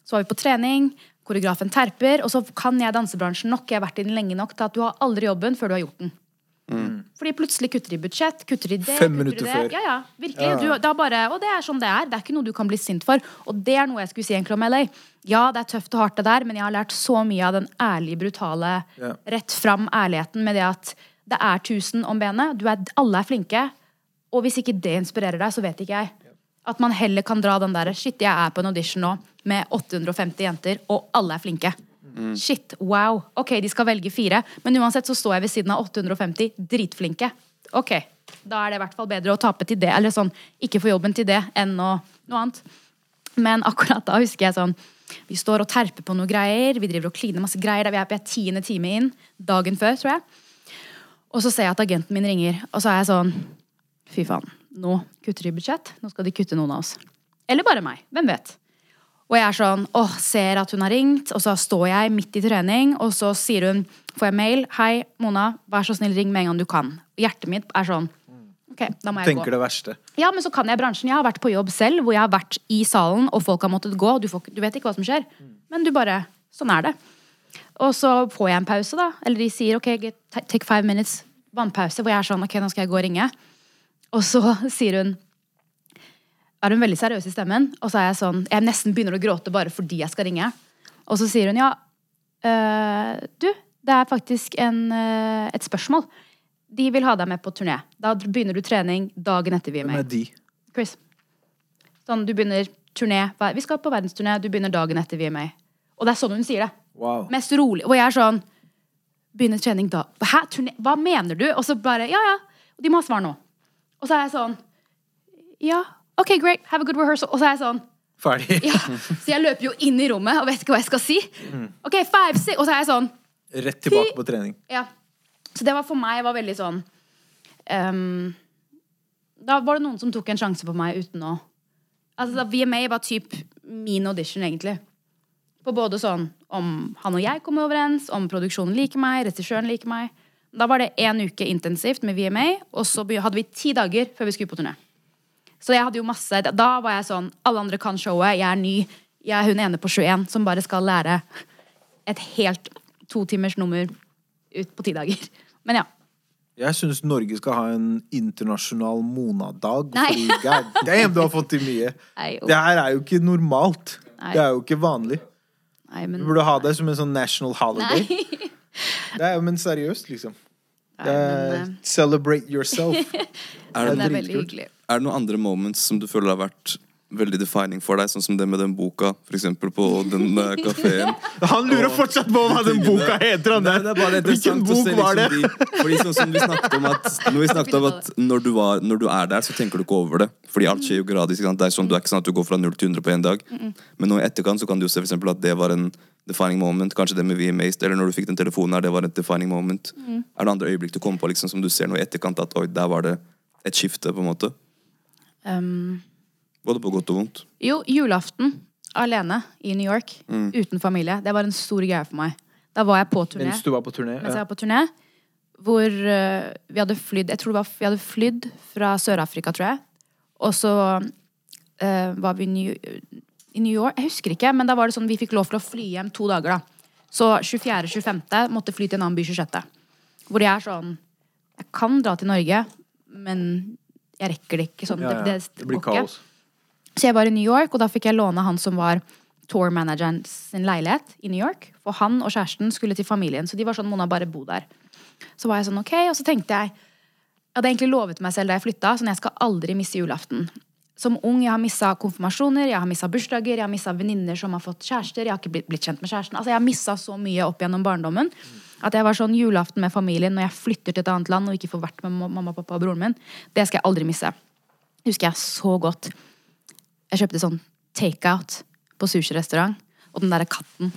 Så var vi på trening, koreografen terper, og så kan jeg dansebransjen nok, jeg har vært i den lenge nok til at du har aldri jobben før du har gjort den. Fordi plutselig kutter de budsjett, kutter de det, Fem kutter minutter de det. før. Ja, ja, virkelig. Ja. Du, er bare, og det er sånn det er. Det er ikke noe du kan bli sint for. Og det er noe jeg skulle si egentlig om LA. Ja, det er tøft og hardt det der, men jeg har lært så mye av den ærlige, brutale, Ja. rett fram ærligheten med det at det er tusen om benet. Du er, alle er flinke. Og hvis ikke det inspirerer deg, så vet ikke jeg. At man heller kan dra den derre Shit, jeg er på en audition nå med 850 jenter, og alle er flinke. Shit, wow. Ok, de skal velge fire, men uansett så står jeg ved siden av 850 dritflinke. Ok, da er det i hvert fall bedre å tape til det, eller sånn, ikke få jobben til det, enn noe, noe annet. Men akkurat da husker jeg sånn Vi står og terper på noe greier, vi driver og kliner masse greier. Vi er, på tiende time inn, dagen før, tror jeg. Og så ser jeg at agenten min ringer, og så er jeg sånn Fy faen, nå kutter de budsjett. Nå skal de kutte noen av oss. Eller bare meg. Hvem vet? Og jeg er sånn, åh, ser at hun har ringt, og så står jeg midt i trening, og så sier hun, får jeg mail, hei, Mona, vær så snill, ring med en gang du kan. Og hjertet mitt er sånn, ok, da må jeg gå. Tenker det verste. Ja, men så kan jeg bransjen. Jeg har vært på jobb selv, hvor jeg har vært i salen, og folk har måttet gå. Du, får, du vet ikke hva som skjer. Men du bare Sånn er det. Og så får jeg en pause, da. Eller de sier OK, take five minutes. Vannpause. Hvor jeg er sånn OK, nå skal jeg gå og ringe. Og så sier hun er hun veldig seriøs i stemmen, og så er jeg sånn Jeg nesten begynner å gråte bare fordi jeg skal ringe. Og så sier hun ja, øh, Du, det er faktisk en, øh, et spørsmål. De vil ha deg med på turné. Da begynner du trening dagen etter vi er Hvem er de? Chris. Sånn, du begynner turné Vi skal på verdensturné, du begynner dagen etter vi er med. Og det er sånn hun sier det. Wow. Mest rolig. Og jeg er sånn Begynner trening da. Hæ? Turné? Hva mener du? Og så bare Ja, ja. Og de må ha svar nå. Og så er jeg sånn Ja, OK, great. Have a good rehearsal. Og så er jeg sånn Ferdig. ja. Så jeg løper jo inn i rommet og vet ikke hva jeg skal si. OK, five, six. Og så er jeg sånn Rett tilbake på trening. Ja. Så det var for meg var veldig sånn um, Da var det noen som tok en sjanse på meg uten å Altså da VMA var typ min audition, egentlig. På både sånn om han og jeg kommer overens, om produksjonen liker meg, regissøren liker meg. Da var det én uke intensivt med VMA, og så hadde vi ti dager før vi skulle på turné. Så jeg hadde jo masse Da var jeg sånn Alle andre kan showet, jeg er ny. Jeg er hun ene på 21 som bare skal lære et helt to timers nummer ut på ti dager. Men ja. Jeg syns Norge skal ha en internasjonal Mona-dag. Nei. Fordi god damn, du har fått til mye. Nei, Det her er jo ikke normalt. Nei. Det er jo ikke vanlig. Nei, Du burde ha det som en sånn national holiday. nei. Det er men seriøst, liksom. Nei, er, men, uh, celebrate yourself. Er det det, er veldig hyggelig. Er det noen andre moments som du føler har vært veldig defining for deg, sånn som det med den boka, eksempel på den uh, kafeen? Han lurer fortsatt på hva den boka heter! Han Nei, det er bare Hvilken bok se var det? liksom de, fordi sånn som vi snakket om at Når vi snakket om at når du, var, når du er der, så tenker du ikke over det. Fordi alt skjer jo gradvis. ikke sant? Det er sånn, Du er ikke sånn at du går fra 0 til 100 på én dag. Men nå i etterkant så kan du jo se for eksempel at det var en defining moment. Kanskje det med VMAs, eller når du fikk den telefonen her, det var et defining moment. Er det andre øyeblikk du kommer på liksom, som du ser nå i etterkant at oi, der var det et skifte? på en måte? Um, Både på godt og vondt. jo, julaften alene i New York, Mm. uten familie, det var en stor greie for meg. Da var jeg på turné. Mens du var på turné. mens jeg var på turné. Hvor uh, vi hadde flydd Jeg tror det var, vi hadde flydd fra Sør-Afrika, tror jeg. Og så uh, var vi i New, i New York. Jeg husker ikke, men da var det sånn vi fikk lov til å fly hjem to dager. da Så 24.-25. måtte fly til en annen by 26. Hvor jeg er sånn Jeg kan dra til Norge, men jeg rekker det ikke. Sånn, Ja, ja. Det, det, blir kaos. Så jeg var i New York, og da fikk jeg låne han som var tour-manageren sin leilighet i New York. For han og kjæresten skulle til familien, så de var sånn, Mona, bare bo der. Så var jeg sånn, ok, og så tenkte jeg Jeg hadde egentlig lovet meg selv da jeg flytta, sånn jeg skal aldri miste julaften. Som ung jeg har missa konfirmasjoner, jeg har missa bursdager, jeg har missa venninner som har fått kjærester. Jeg har ikke blitt, blitt kjent med kjæresten. Altså Jeg har missa så mye opp gjennom barndommen. At jeg var sånn julaften med familien når jeg flytter til et annet land og ikke får vært med mamma, pappa og broren min. Det skal jeg aldri misse. Husker jeg så godt. Jeg kjøpte sånn takeout på sushirestaurant, og den derre katten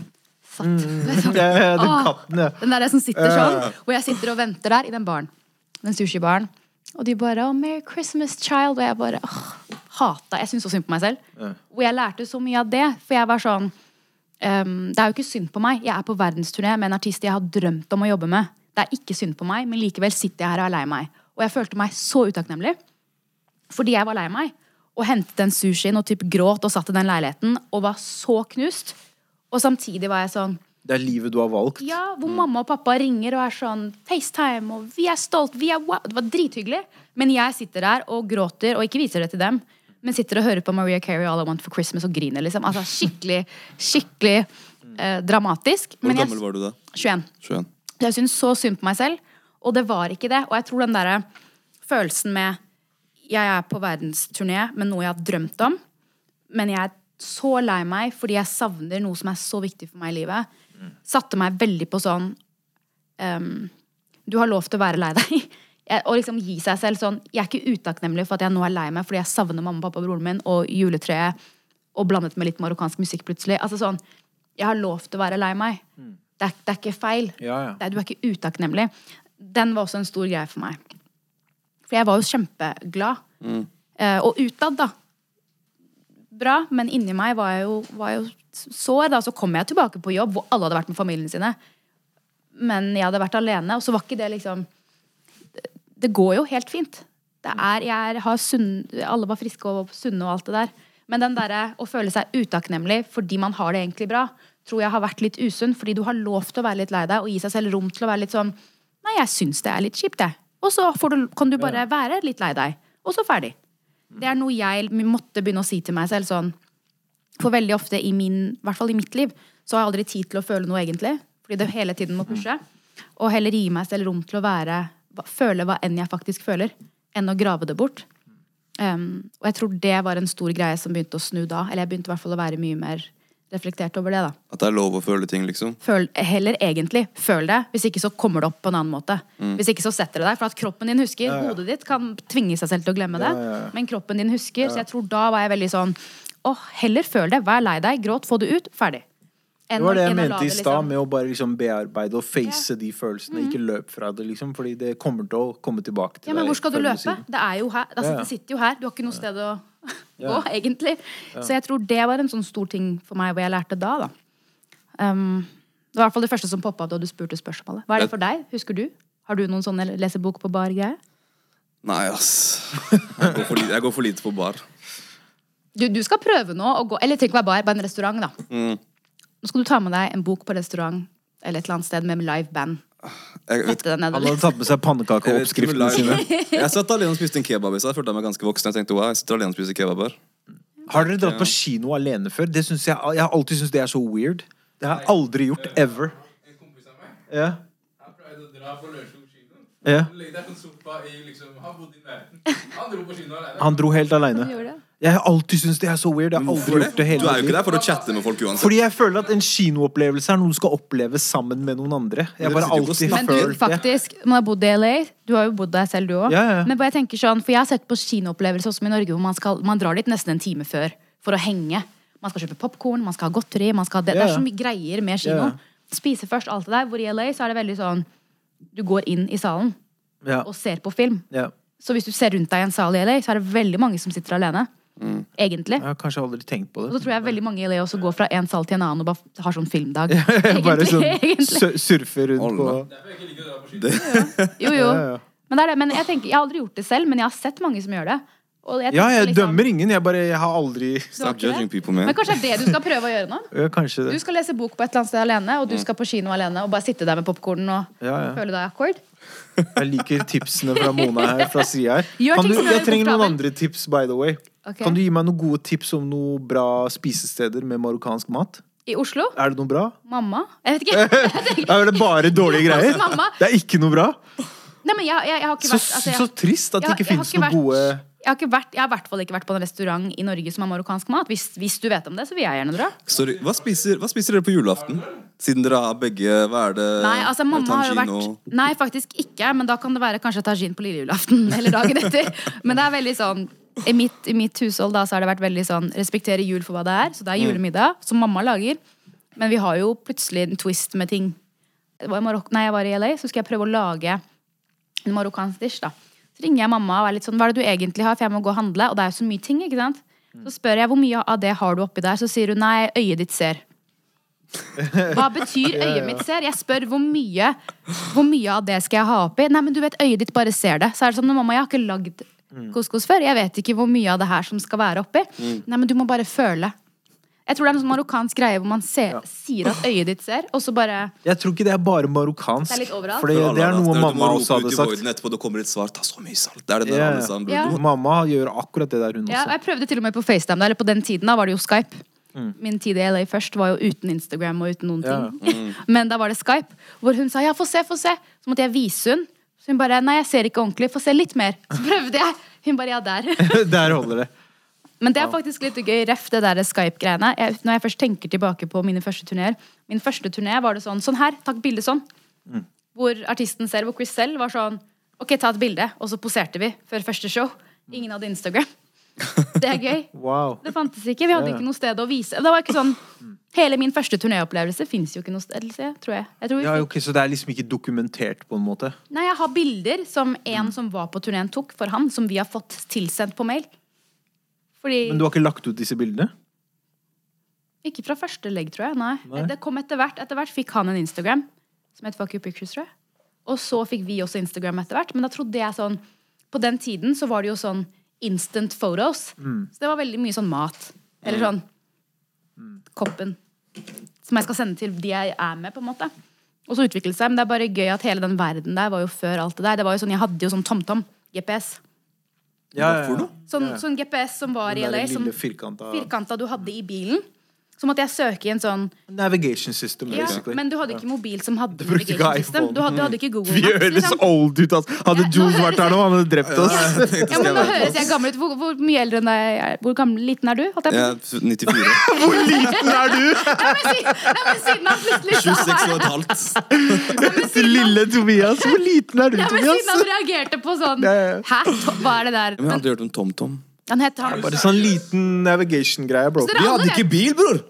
satt liksom, Det er den Åh. katten, ja. Den der som sitter sånn, og jeg sitter og venter der i den baren. Den sushibaren. Og de bare oh, 'Merry Christmas, child'. Og jeg bare åh, hata Jeg syntes så synd på meg selv. Ja. Og jeg lærte så mye av det. For jeg var sånn um, Det er jo ikke synd på meg. Jeg er på verdensturné med en artist jeg har drømt om å jobbe med. Det er ikke synd på meg, men likevel sitter jeg her og er lei meg. Og jeg følte meg så utakknemlig. Fordi jeg var lei meg. Og hentet den sushien og typ gråt og satt i den leiligheten og var så knust. Og samtidig var jeg sånn Det er livet du har valgt. ja, hvor mamma og pappa ringer og er sånn FaceTime, og vi er stolt, vi er wow. Det var drithyggelig. Men jeg sitter der og gråter, og ikke viser det til dem, men sitter og hører på Maria Carey All I Want for Christmas og griner, liksom. Altså skikkelig, skikkelig eh, dramatisk. Hvor Men jeg, gammel var du da? 21. 21. Jeg syntes så synd på meg selv, og det var ikke det. Og jeg tror den derre følelsen med Jeg er på verdensturné med noe jeg har drømt om, men jeg er så lei meg fordi jeg savner noe som er så viktig for meg i livet, satte meg veldig på sånn um, Du har lov til å være lei deg. Og liksom gi seg selv sånn Jeg er ikke utakknemlig for at jeg nå er lei meg fordi jeg savner mamma, pappa og broren min og juletreet og blandet med litt marokkansk musikk plutselig. Altså sånn Jeg har lov til å være lei meg. Det, er, det er ikke feil. Ja, ja. Det er- Du er ikke utakknemlig. Den var også en stor greie for meg. For jeg var jo kjempeglad. Eh, og utad, da. Bra, men inni meg var jeg jo, var jeg jo sår. Da. Så kom jeg tilbake på jobb hvor alle hadde vært med familien sine. Men jeg hadde vært alene, og så var ikke det liksom Det, går jo helt fint. Det er, jeg har sunn, alle var friske og sunne og alt det der. Men den derre å føle seg utakknemlig fordi man har det egentlig bra, tror jeg har vært litt usunn. Fordi du har lov til å være litt lei deg og gi seg selv rom til å være litt sånn Nei, jeg syns det er litt kjipt, jeg. Og så får du, kan du bare være litt lei deg. Og så ferdig. Det er noe jeg måtte begynne å si til meg selv sånn For veldig ofte i min, i hvert fall i mitt liv, så har jeg aldri tid til å føle noe egentlig. fordi det hele tiden må pushe. Og heller gi meg selv rom til å være føle hva enn jeg faktisk føler, enn å grave det bort. Um, og jeg tror det var en stor greie som begynte å snu da. Eller jeg begynte i hvert fall å være mye mer reflektert over det. da At det er lov å føle ting, liksom. føl, heller egentlig føl det. Hvis ikke så kommer det opp på en annen måte. Hvis ikke så setter det deg. For at kroppen din husker. Hodet ditt kan tvinge seg selv til å glemme det. Ja, ja, ja. Men kroppen din husker. Så jeg tror da var jeg veldig sånn Åh, heller føl det. Vær lei deg. Gråt. Få det ut. Ferdig. Det var det jeg mente i stad, liksom- med å bare liksom bearbeide og face de følelsene. Ikke løp fra det, liksom. Fordi det kommer til å komme tilbake til Ja, men hvor skal du løpe? Det er jo her. Altså, Ja, ja. Det sitter jo her. Du har ikke noe sted å Ja. gå, egentlig. Så jeg tror det var en sånn stor ting for meg, hvor jeg lærte da, da. Um, det var i hvert fall det første som poppa da du spurte spørsmålet. Hva er det for deg? Husker du? Har du noen sånne lesebok på bar-greier? Nei, ass. Jeg går for lite, jeg går for lite på bar. Du, du skal prøve nå å gå Eller tenk å være bar, bare en restaurant, da. Mm. Nå skal du ta med deg en bok på restaurant eller et eller annet sted med live band. Jeg, vet, Han hadde tatt med seg pannekakeoppskriftene sine. Jeg satt alene og spiste en kebab i stad. Jeg følte meg ganske voksen. Jeg tenkte, wow, jeg sitter alene og spiser kebab her. Har dere dratt på kino alene før? Det synes jeg, jeg har alltid syntes det er så weird. Det har jeg aldri gjort. Ever. En kompis av meg, Ja. han pleide å dra på Lørenskog kino. Ja. Liksom Han bodde i nærheten. Han dro på kino alene. Han dro helt aleine. Jeg har alltid syntes det er så weird. Jeg har aldri gjort det Du er jo ikke der for å chatte med folk uansett. Fordi jeg føler at en kinoopplevelse er noe du skal oppleve sammen med noen andre. Jeg bare alltid Men du, faktisk, man har bodd i LA. Du har jo bodd der selv, du òg. Ja, ja. Men bare jeg tenker sånn, for jeg har sett på kinoopplevelser også i Norge hvor man, skal, man drar dit nesten en time før for å henge. Man skal kjøpe popkorn, man skal ha godteri, man skal ha det. Ja, det er så mye greier med kino. Ja, ja. Spise først, alt det der. Hvor i LA så er det veldig sånn Du går inn i salen Ja. og ser på film. Ja. Så hvis du ser rundt deg i en sal i LA, så er det veldig mange som sitter alene. Egentlig. Jeg har kanskje aldri tenkt på det. Og så tror jeg veldig mange i LA også går fra en sal til en annen og bare har sånn filmdag. Bare sånn egentlig. su- surfe rundt dra på kino. Jo, jo. Ja, ja. Men, det er det. men jeg, tenker, jeg har aldri gjort det selv, men jeg har sett mange som gjør det. Og jeg Ja, jeg liksom- dømmer ingen. Jeg bare jeg har aldri Stop judging people, Men kanskje det er det du skal prøve å gjøre nå? ja, Kanskje Du skal lese bok på et eller annet sted alene, og du skal på kino alene og bare sitte der med popkornen og Ja, ja. føle deg akkord. Jeg liker tipsene fra Mona her. Fra sida her. Gjør Kan du, jeg trenger noen andre tips, by the way. Ok. Kan du gi meg noen gode tips om noen bra spisesteder med marokkansk mat? I Oslo? Er det noe bra? Mamma? Jeg vet ikke. Jeg Er det bare dårlige greier? Mamma. Det er ikke noe bra? nei, men jeg, jeg, jeg har ikke Så, vært altså, så trist at det ikke ikke noen vært- gode jeg har, vært, jeg har i hvert fall ikke vært på en restaurant i Norge som har marokkansk mat. Hvis, hvis du vet om det, så vil jeg gjerne dra. Sorry, hva spiser, hva spiser dere på julaften? Siden dere har begge Hva er det? Nei, altså mamma har jo vært Nei, faktisk ikke. Men da kan det være kanskje tajin på lille julaften eller dagen etter. Men det er veldig sånn i mitt, I mitt hushold da så har det vært veldig sånn respektere jul for hva det er. Så det er julemiddag som mamma lager. Men vi har jo plutselig en twist med ting. Nei, jeg var i LA, så skal jeg prøve å lage en marokkansk dish. da ringer jeg mamma og er litt sånn Hva er det du egentlig har? For jeg må gå og handle. Og det er jo så mye ting, ikke sant? Så spør jeg hvor mye av det har du oppi der. Så sier hun nei, øyet ditt ser. Hva betyr øyet mitt ser? Jeg spør hvor mye Hvor mye av det skal jeg ha oppi? Nei, men du vet, øyet ditt bare ser det. Så er det sånn, mamma, jeg har ikke lagd couscous før. Jeg vet ikke hvor mye av det her som skal være oppi. Nei, men du må bare føle. Jeg tror det er en sånn marokkansk greie hvor man ser, sier at øyet ditt ser, og så bare Jeg tror ikke det er bare marokkansk. Det er litt overalt. For det, det er noe mamma også hadde sagt. etterpå, det kommer et svar. Ta så mye salt. Det er det der alle ja. sammen Ja. Mamma gjør akkurat det der, hun Ja, også. jeg prøvde til og med på FaceTime. Eller på den tiden da var det jo Skype. Min tid i LA først var jo uten Instagram og uten noen Ja. ting. Men da var det Skype, hvor hun sa ja, få se, få se. Så måtte jeg vise hun. Så hun bare nei, jeg ser ikke ordentlig. Få se litt mer. Så prøvde jeg. Hun bare ja, der. Der holder det. Men det er faktisk litt gøy, ref det der Skype-greiene. Når jeg først tenker tilbake på mine første turneer Min første turné var det sånn Sånn her, takk bilde sånn. Hvor artisten selv, hvor Chris selv var sånn Ok, ta et bilde. Og så poserte vi før første show. Ingen hadde Instagram. Det er gøy. Wow. Det fantes ikke. Vi hadde ikke noe sted å vise. Det var ikke sånn Hele min første turnéopplevelse fins jo ikke noe sted, tror jeg. jeg tror Ja, okay, ok, Så det er liksom ikke dokumentert, på en måte? Nei, jeg har bilder som en som var på turneen, tok for han, som vi har fått tilsendt på mail. Fordi Men du har ikke lagt ut disse bildene? Ikke fra første legg, tror jeg. Nei. Nei. Det kom etter hvert. Etter hvert fikk han en Instagram som het Fuck You Pictures, tror jeg. Og så fikk vi også Instagram etter hvert. Men da trodde jeg sånn På den tiden så var det jo sånn instant photos. Så det var veldig mye sånn mat. Eller sånn Koppen. Som jeg skal sende til de jeg er med, på en måte. Og så utviklet det seg. Men det er bare gøy at hele den verden der var jo før alt det der. Det var jo sånn, Jeg hadde jo sånn TomTom. GPS. Ja, ja, ja. Sånn, sånn GPS som var i LA. Som lille firkanta du hadde i bilen. Så måtte jeg søke i en sånn Navigation system, ja, basically. Men du hadde ikke mobil som hadde navigation system. Du hadde, du hadde ikke Google Vi høres Liksom. old ut, ass. Hadde Ja, Jules vært her nå, han hadde drept oss. Ja, men nå høres jeg gammel ut. Hvor, hvor mye eldre enn deg er Hvor gammel, liten er du? Holdt jeg på å er 94. Hvor liten er du? si. Nei, men siden han plutselig sa 26 og et halvt. Lille Tobias. Hvor liten er du, Ja, men siden han reagerte på sånn Ja, ja, ja. Hæ? Hva er det der? Men jeg hadde hørt om TomTom. Han het han. Bare sånn liten navigation-greie, bro. Vi hadde ikke bil, bror!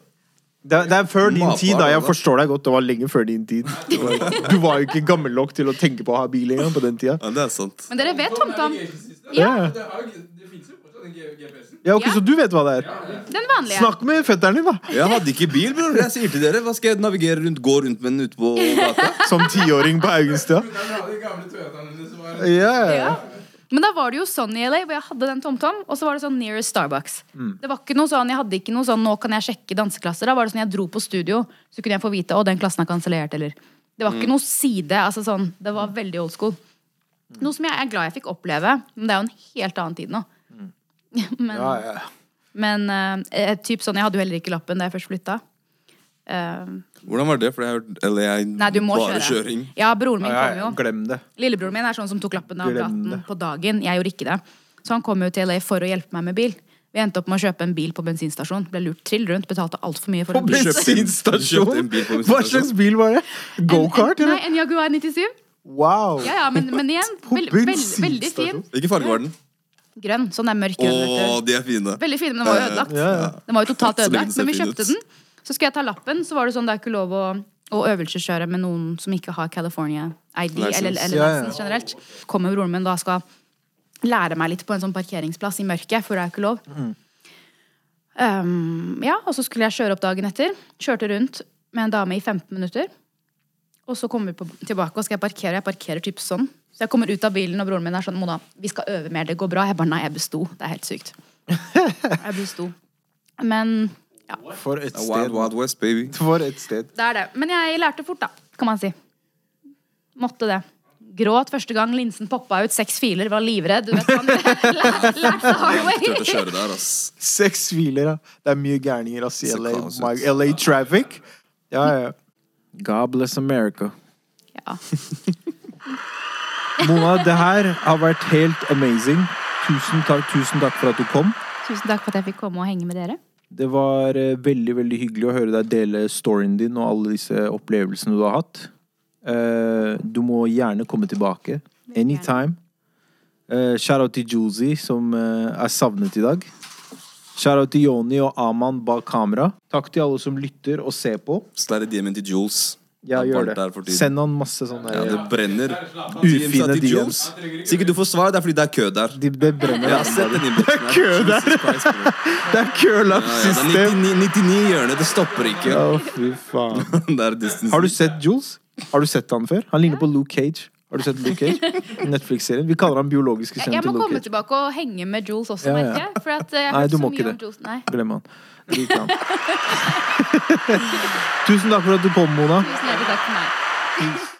Det, er- det er før din Matbar, tid, da. Jeg forstår deg godt. Det var lenge før din tid. Du var jo ikke gammel nok til å tenke på å ha bil engang på den tida. Ja, det er sant. Men dere vet TomTom? Ja, ja ok, Ja. Så du vet hva det er? Den vanlige. Snakk med fetteren din, da. Jeg hadde ikke bil, bror. Jeg sier til dere, hva skal jeg navigere rundt, gå rundt med den ute på gata? Som tiåring på ja, Ja. ja. Men da var det jo sånn i LA, hvor jeg hadde den TomTom, og så var det sånn nearest Starbucks. Det var ikke noe sånn, Jeg hadde ikke noe sånn 'nå kan jeg sjekke danseklasser'. Da var det sånn jeg dro på studio, så kunne jeg få vite 'å, den klassen er kansellert', eller Det var ikke noe side. altså sånn, Det var veldig old school. Noe som jeg er glad jeg fikk oppleve, men det er jo en helt annen tid nå. Men, ja, ja. men uh, typ sånn, jeg hadde jo heller ikke lappen da jeg først flytta. Eh, Hvordan var det? For jeg har hørt Eller jeg nei, du må bare kjøre. kjøring. Ja, broren min ja, kom ja. jo. Glem det. Lillebroren min er sånn som tok lappen av Glem 18 det. på dagen. Jeg gjorde ikke det. Så han kom jo til LA for å hjelpe meg med bil. Vi endte opp med å kjøpe en bil på bensinstasjon. Ble lurt trill rundt, betalte altfor mye for På en bil. kjøpte bensinstasjon? en bil på Hva slags bil var det? Go-kart, eller? Nei, en Jaguar 97. Wow. Ja, ja, men, men igjen, På veld, veld, veldig fin. bensinstasjon? Hvilken farge var den? Grønn. Sånn er mørk grønn. Å, vet du. de er fine. Veldig fin, men den var jo ødelagt. Ja, ja. Den var jo totalt Så lenge ødelagt, ser men vi fin kjøpte ut. den. Så skulle jeg ta lappen, så var det sånn det er ikke lov å, å øvelseskjøre med noen som ikke har California ID eller, eller Ja, ja. generelt. Kommer broren min da skal lære meg litt på en sånn parkeringsplass i mørket, for det er ikke lov. Um, ja, og så skulle jeg kjøre opp dagen etter. Kjørte rundt med en dame i 15 minutter. Og så kommer vi på, tilbake og skal jeg parkere. Jeg parkerer typ sånn. Så jeg kommer ut av bilen, og broren min er sånn Mona, vi skal øve mer, det går bra. Jeg bare nei, jeg besto. Det er helt sykt. Jeg besto. Men ja, For et Wild sted. Wild West, baby. For et sted. det er det. Men jeg lærte fort, da, kan man si. Måtte det. Gråt første gang linsen poppa ut. Seks filer, var livredd. Du vet, man lærte the hard way. Seks filer, ja. Det er mye gærninger ass, i LA. My, LA traffic. Ja, ja. God bless America. Ja. Mona, det her har vært helt amazing. Tusen takk, tusen takk for at du kom. Tusen takk for at jeg fikk komme og henge med dere. Det var eh, veldig veldig hyggelig å høre deg dele storyen din og alle disse opplevelsene du har hatt. Eh, du må gjerne komme tilbake. Anytime. Uh, Shout-out til Julesy, som eh, er savnet i dag. Shout-out til Yoni og Aman bak kamera. Takk til alle som lytter og ser på. Slide DM-en til Jules. Ja, er gjør det. Send han masse sånne Ja, det brenner. Ufine DMs til. Så ikke du får svar, det er fordi det er kø der. De, det brenner. Jeg har sett den innboksen her. kø der. Det er Ja, ja, det er 99, i hjørnet, det stopper ikke. Å, fy faen. Det er. Har du sett Jules? Har du sett han før? Han ligner på Luke Cage. Har du sett Luke Cage? Netflix-serien. Vi kaller han biologiske Luke Cage jeg må komme tilbake og henge med Jules også, Ja, ja. merker jeg. For at eh, jeg har Nei, du må ikke det. Jules. Glem han. Tusen takk for at du kom, Mona. Tusen hjertelig takk for meg.